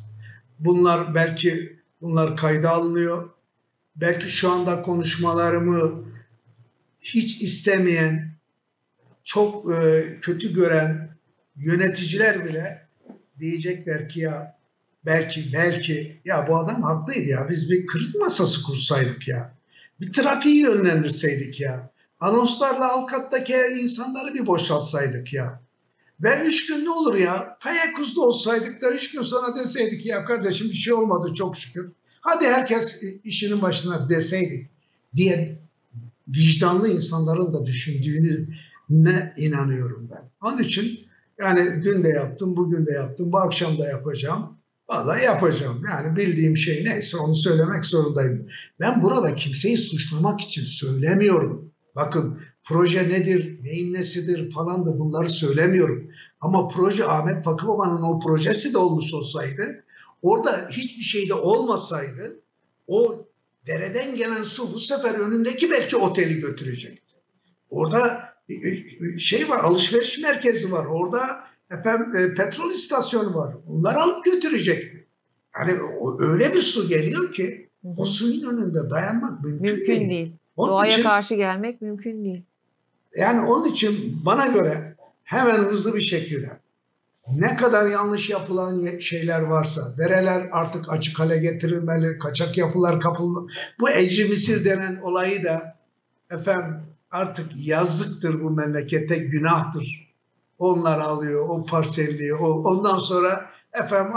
Bunlar belki bunlar kayda alınıyor. Belki şu anda konuşmalarımı hiç istemeyen, çok e, kötü gören yöneticiler bile diyecekler ki ya belki belki ya bu adam haklıydı ya biz bir kriz masası kursaydık ya. Bir trafiği yönlendirseydik ya. Anonslarla alt kattaki insanları bir boşaltsaydık ya. Ve üç gün ne olur ya? Tayakkuzda olsaydık da üç gün sonra deseydik ya kardeşim bir şey olmadı çok şükür. Hadi herkes işinin başına deseydik diye vicdanlı insanların da düşündüğünü ne inanıyorum ben. Onun için yani dün de yaptım, bugün de yaptım, bu akşam da yapacağım. Vallahi yapacağım. Yani bildiğim şey neyse onu söylemek zorundayım. Ben burada kimseyi suçlamak için söylemiyorum. Bakın proje nedir, neyin nesidir falan da bunları söylemiyorum. Ama proje Ahmet Pakıbaba'nın o projesi de olmuş olsaydı, orada hiçbir şey de olmasaydı, o dereden gelen su bu sefer önündeki belki oteli götürecekti. Orada e, e, şey var, alışveriş merkezi var. Orada efendim e, petrol istasyonu var. Onları alıp götürecekti. Yani o, öyle bir su geliyor ki hı hı. o suyun önünde dayanmak mümkün, mümkün değil. değil. Doğaya için, karşı gelmek mümkün değil. Yani onun için bana göre hemen hızlı bir şekilde ne kadar yanlış yapılan şeyler varsa, dereler artık açık hale getirilmeli, kaçak yapılar kapılmalı. Bu ecri misir denen olayı da efendim artık yazıktır bu memlekete, günahtır. Onlar alıyor, o parselliyor. O, ondan sonra efendim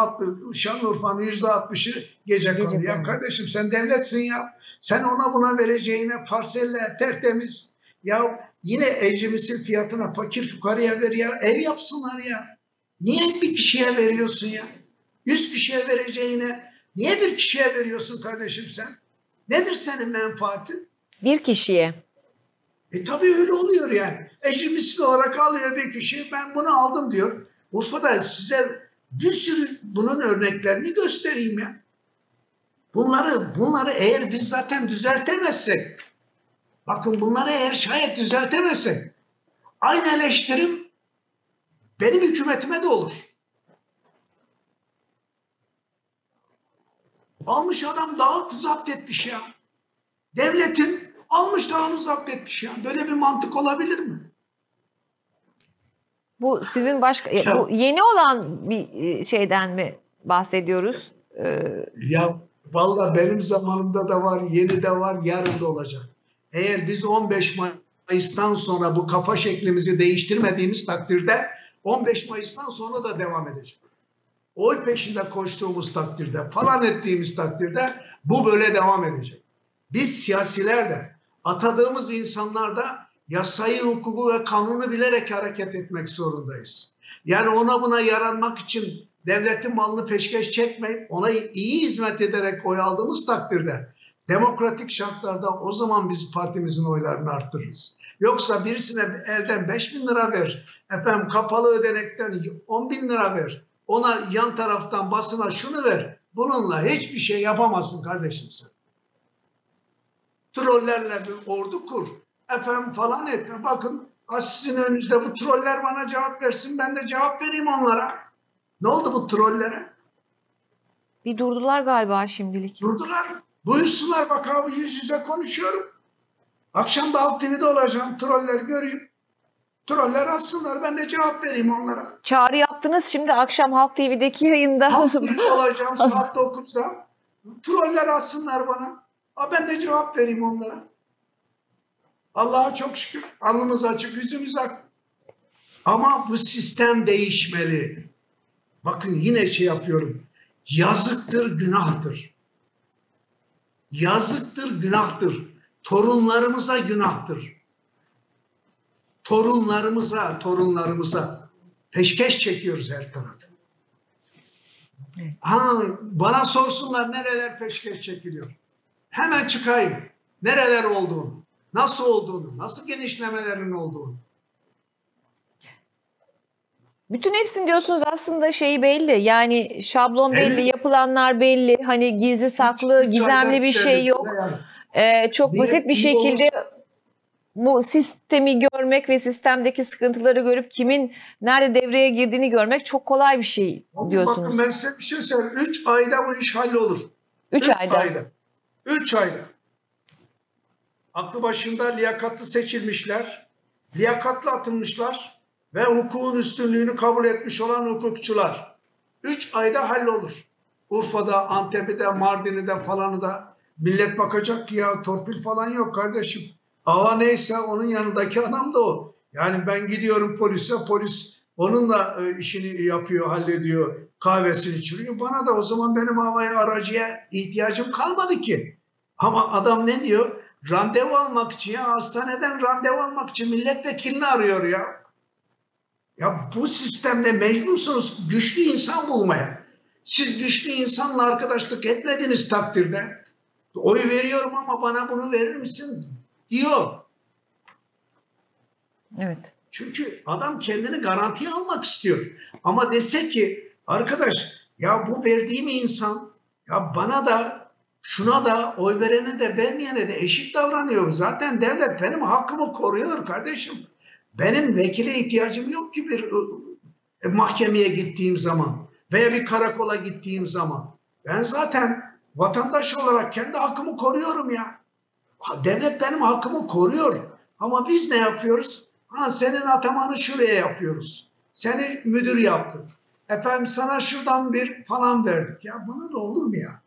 Şanlıurfa'nın yüzde altmışı gece konuyor. Ya kardeşim sen devletsin ya. Sen ona buna vereceğine parselle tertemiz. Ya yine ecrimizin fiyatına fakir fukaraya ver ya. Ev yapsınlar ya. Niye bir kişiye veriyorsun ya? Yüz kişiye vereceğine niye bir kişiye veriyorsun kardeşim sen? Nedir senin menfaatin? Bir kişiye. E tabii öyle oluyor yani. Ecri olarak alıyor bir kişi ben bunu aldım diyor. Urfa'da size bir sürü bunun örneklerini göstereyim ya. Bunları bunları eğer biz zaten düzeltemezsek bakın bunları eğer şayet düzeltemezsek aynı eleştirim benim hükümetime de olur. Almış adam dağı zapt etmiş ya. Devletin almış dağını zapt etmiş ya. Böyle bir mantık olabilir mi? Bu sizin başka ya, bu yeni olan bir e, şeyden mi bahsediyoruz? Ee, ya valla benim zamanımda da var, yeni de var, yarın da olacak. Eğer biz 15 Mayıs'tan sonra bu kafa şeklimizi değiştirmediğimiz takdirde 15 Mayıs'tan sonra da devam edecek. Oy peşinde koştuğumuz takdirde, falan ettiğimiz takdirde bu böyle devam edecek. Biz siyasiler de, atadığımız insanlar da yasayı, hukuku ve kanunu bilerek hareket etmek zorundayız. Yani ona buna yaranmak için devletin malını peşkeş çekmeyip ona iyi hizmet ederek oy aldığımız takdirde demokratik şartlarda o zaman biz partimizin oylarını arttırırız. Yoksa birisine elden 5 bin lira ver, efendim kapalı ödenekten 10 bin lira ver, ona yan taraftan basına şunu ver. Bununla hiçbir şey yapamazsın kardeşim sen. Trollerle bir ordu kur efendim falan etme. Bakın sizin önünüzde bu troller bana cevap versin ben de cevap vereyim onlara. Ne oldu bu trollere? Bir durdular galiba şimdilik. Durdular. Buyursunlar bak abi yüz yüze konuşuyorum. Akşam da Alt TV'de olacağım. Troller göreyim. Troller atsınlar ben de cevap vereyim onlara. Çağrı yaptınız şimdi akşam Halk TV'deki yayında. Halk TV'de olacağım saat 9'da. Troller atsınlar bana. Ha ben de cevap vereyim onlara. Allah'a çok şükür alnımız açık, yüzümüz ak. Ama bu sistem değişmeli. Bakın yine şey yapıyorum. Yazıktır, günahtır. Yazıktır, günahtır. Torunlarımıza günahtır. Torunlarımıza, torunlarımıza peşkeş çekiyoruz her tarafı. Ha, bana sorsunlar nereler peşkeş çekiliyor. Hemen çıkayım. Nereler olduğunu nasıl olduğunu, nasıl genişlemelerin olduğunu. Bütün hepsini diyorsunuz aslında şeyi belli. Yani şablon belli, evet. yapılanlar belli. Hani gizli saklı, Hiç gizemli bir şey yok. Yani. Ee, çok Diye, basit bir şekilde bu sistemi görmek ve sistemdeki sıkıntıları görüp kimin nerede devreye girdiğini görmek çok kolay bir şey diyorsunuz. Bakın ben size bir şey söyleyeyim. 3 ayda bu iş hallolur. 3 ayda. ayda. 3 ayda. Aklı başında liyakatlı seçilmişler. Liyakatlı atılmışlar ve hukukun üstünlüğünü kabul etmiş olan hukukçular. Üç ayda hallolur. Urfa'da, Antep'de, Mardin'de falanı da millet bakacak ki ya torpil falan yok kardeşim. Ava neyse onun yanındaki adam da o. Yani ben gidiyorum polise, polis onunla e, işini yapıyor, hallediyor, kahvesini içiriyor. Bana da o zaman benim havaya aracıya ihtiyacım kalmadı ki. Ama adam ne diyor? Randevu almak için ya hastaneden randevu almak için milletvekilini arıyor ya. Ya bu sistemde mecbursunuz güçlü insan bulmaya. Siz güçlü insanla arkadaşlık etmediğiniz takdirde oy veriyorum ama bana bunu verir misin diyor. Evet. Çünkü adam kendini garantiye almak istiyor. Ama dese ki arkadaş ya bu verdiğim insan ya bana da şuna da oy verene de vermeyene de eşit davranıyor. Zaten devlet benim hakkımı koruyor kardeşim. Benim vekile ihtiyacım yok ki bir e, mahkemeye gittiğim zaman veya bir karakola gittiğim zaman. Ben zaten vatandaş olarak kendi hakkımı koruyorum ya. Devlet benim hakkımı koruyor. Ama biz ne yapıyoruz? Ha senin atamanı şuraya yapıyoruz. Seni müdür yaptık. Efendim sana şuradan bir falan verdik. Ya bunu da olur mu ya?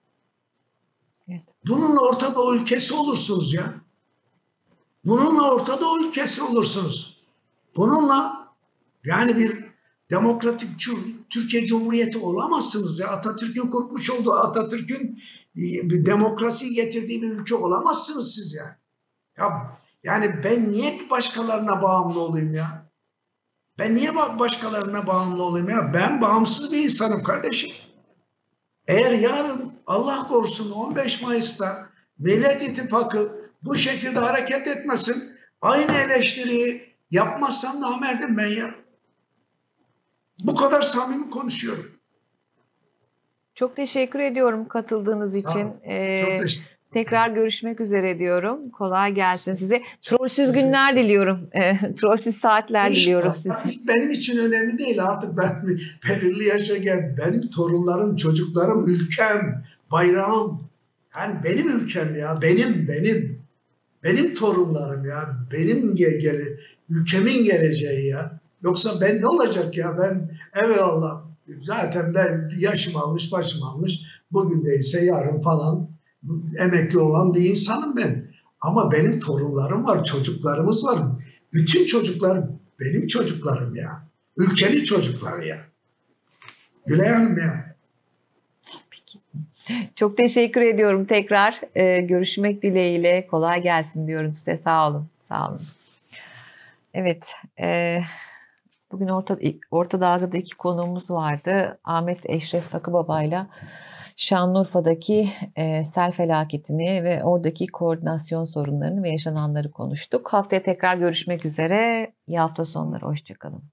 Evet. Bununla Orta Doğu ülkesi olursunuz ya. Bununla Orta Doğu ülkesi olursunuz. Bununla yani bir demokratik Türkiye Cumhuriyeti olamazsınız ya. Atatürk'ün kurmuş olduğu, Atatürk'ün e, bir demokrasi getirdiği bir ülke olamazsınız siz ya. Ya yani ben niye başkalarına bağımlı olayım ya? Ben niye başkalarına bağımlı olayım ya? Ben bağımsız bir insanım kardeşim. Eğer yarın Allah korusun 15 Mayıs'ta Millet İttifakı bu şekilde hareket etmesin, aynı eleştiriyi Yapmazsam namerdim ben ya. Bu kadar samimi konuşuyorum. Çok teşekkür ediyorum katıldığınız için. Ee, Çok teşekkür Tekrar görüşmek üzere diyorum. Kolay gelsin size. Trollsüz günler diliyorum. E, trollsüz saatler diliyorum size. Benim için önemli değil artık ben belirli yaşa gel. Benim torunlarım, çocuklarım, ülkem, bayrağım. Yani benim ülkem ya. Benim, benim. Benim torunlarım ya. Benim gel, gel ülkemin geleceği ya. Yoksa ben ne olacak ya ben Allah zaten ben yaşım almış başım almış bugün değilse yarın falan emekli olan bir insanım ben. Ama benim torunlarım var, çocuklarımız var. Bütün çocuklar benim çocuklarım ya. Ülkenin çocukları ya. Gülay Hanım ya. Çok teşekkür ediyorum tekrar. Ee, görüşmek dileğiyle. Kolay gelsin diyorum size. Sağ olun. Sağ olun. Evet, e, bugün Orta, Orta Dağ'da iki konuğumuz vardı. Ahmet Eşref Akıbaba ile Şanlıurfa'daki e, sel felaketini ve oradaki koordinasyon sorunlarını ve yaşananları konuştuk. Haftaya tekrar görüşmek üzere. İyi hafta sonları, hoşçakalın.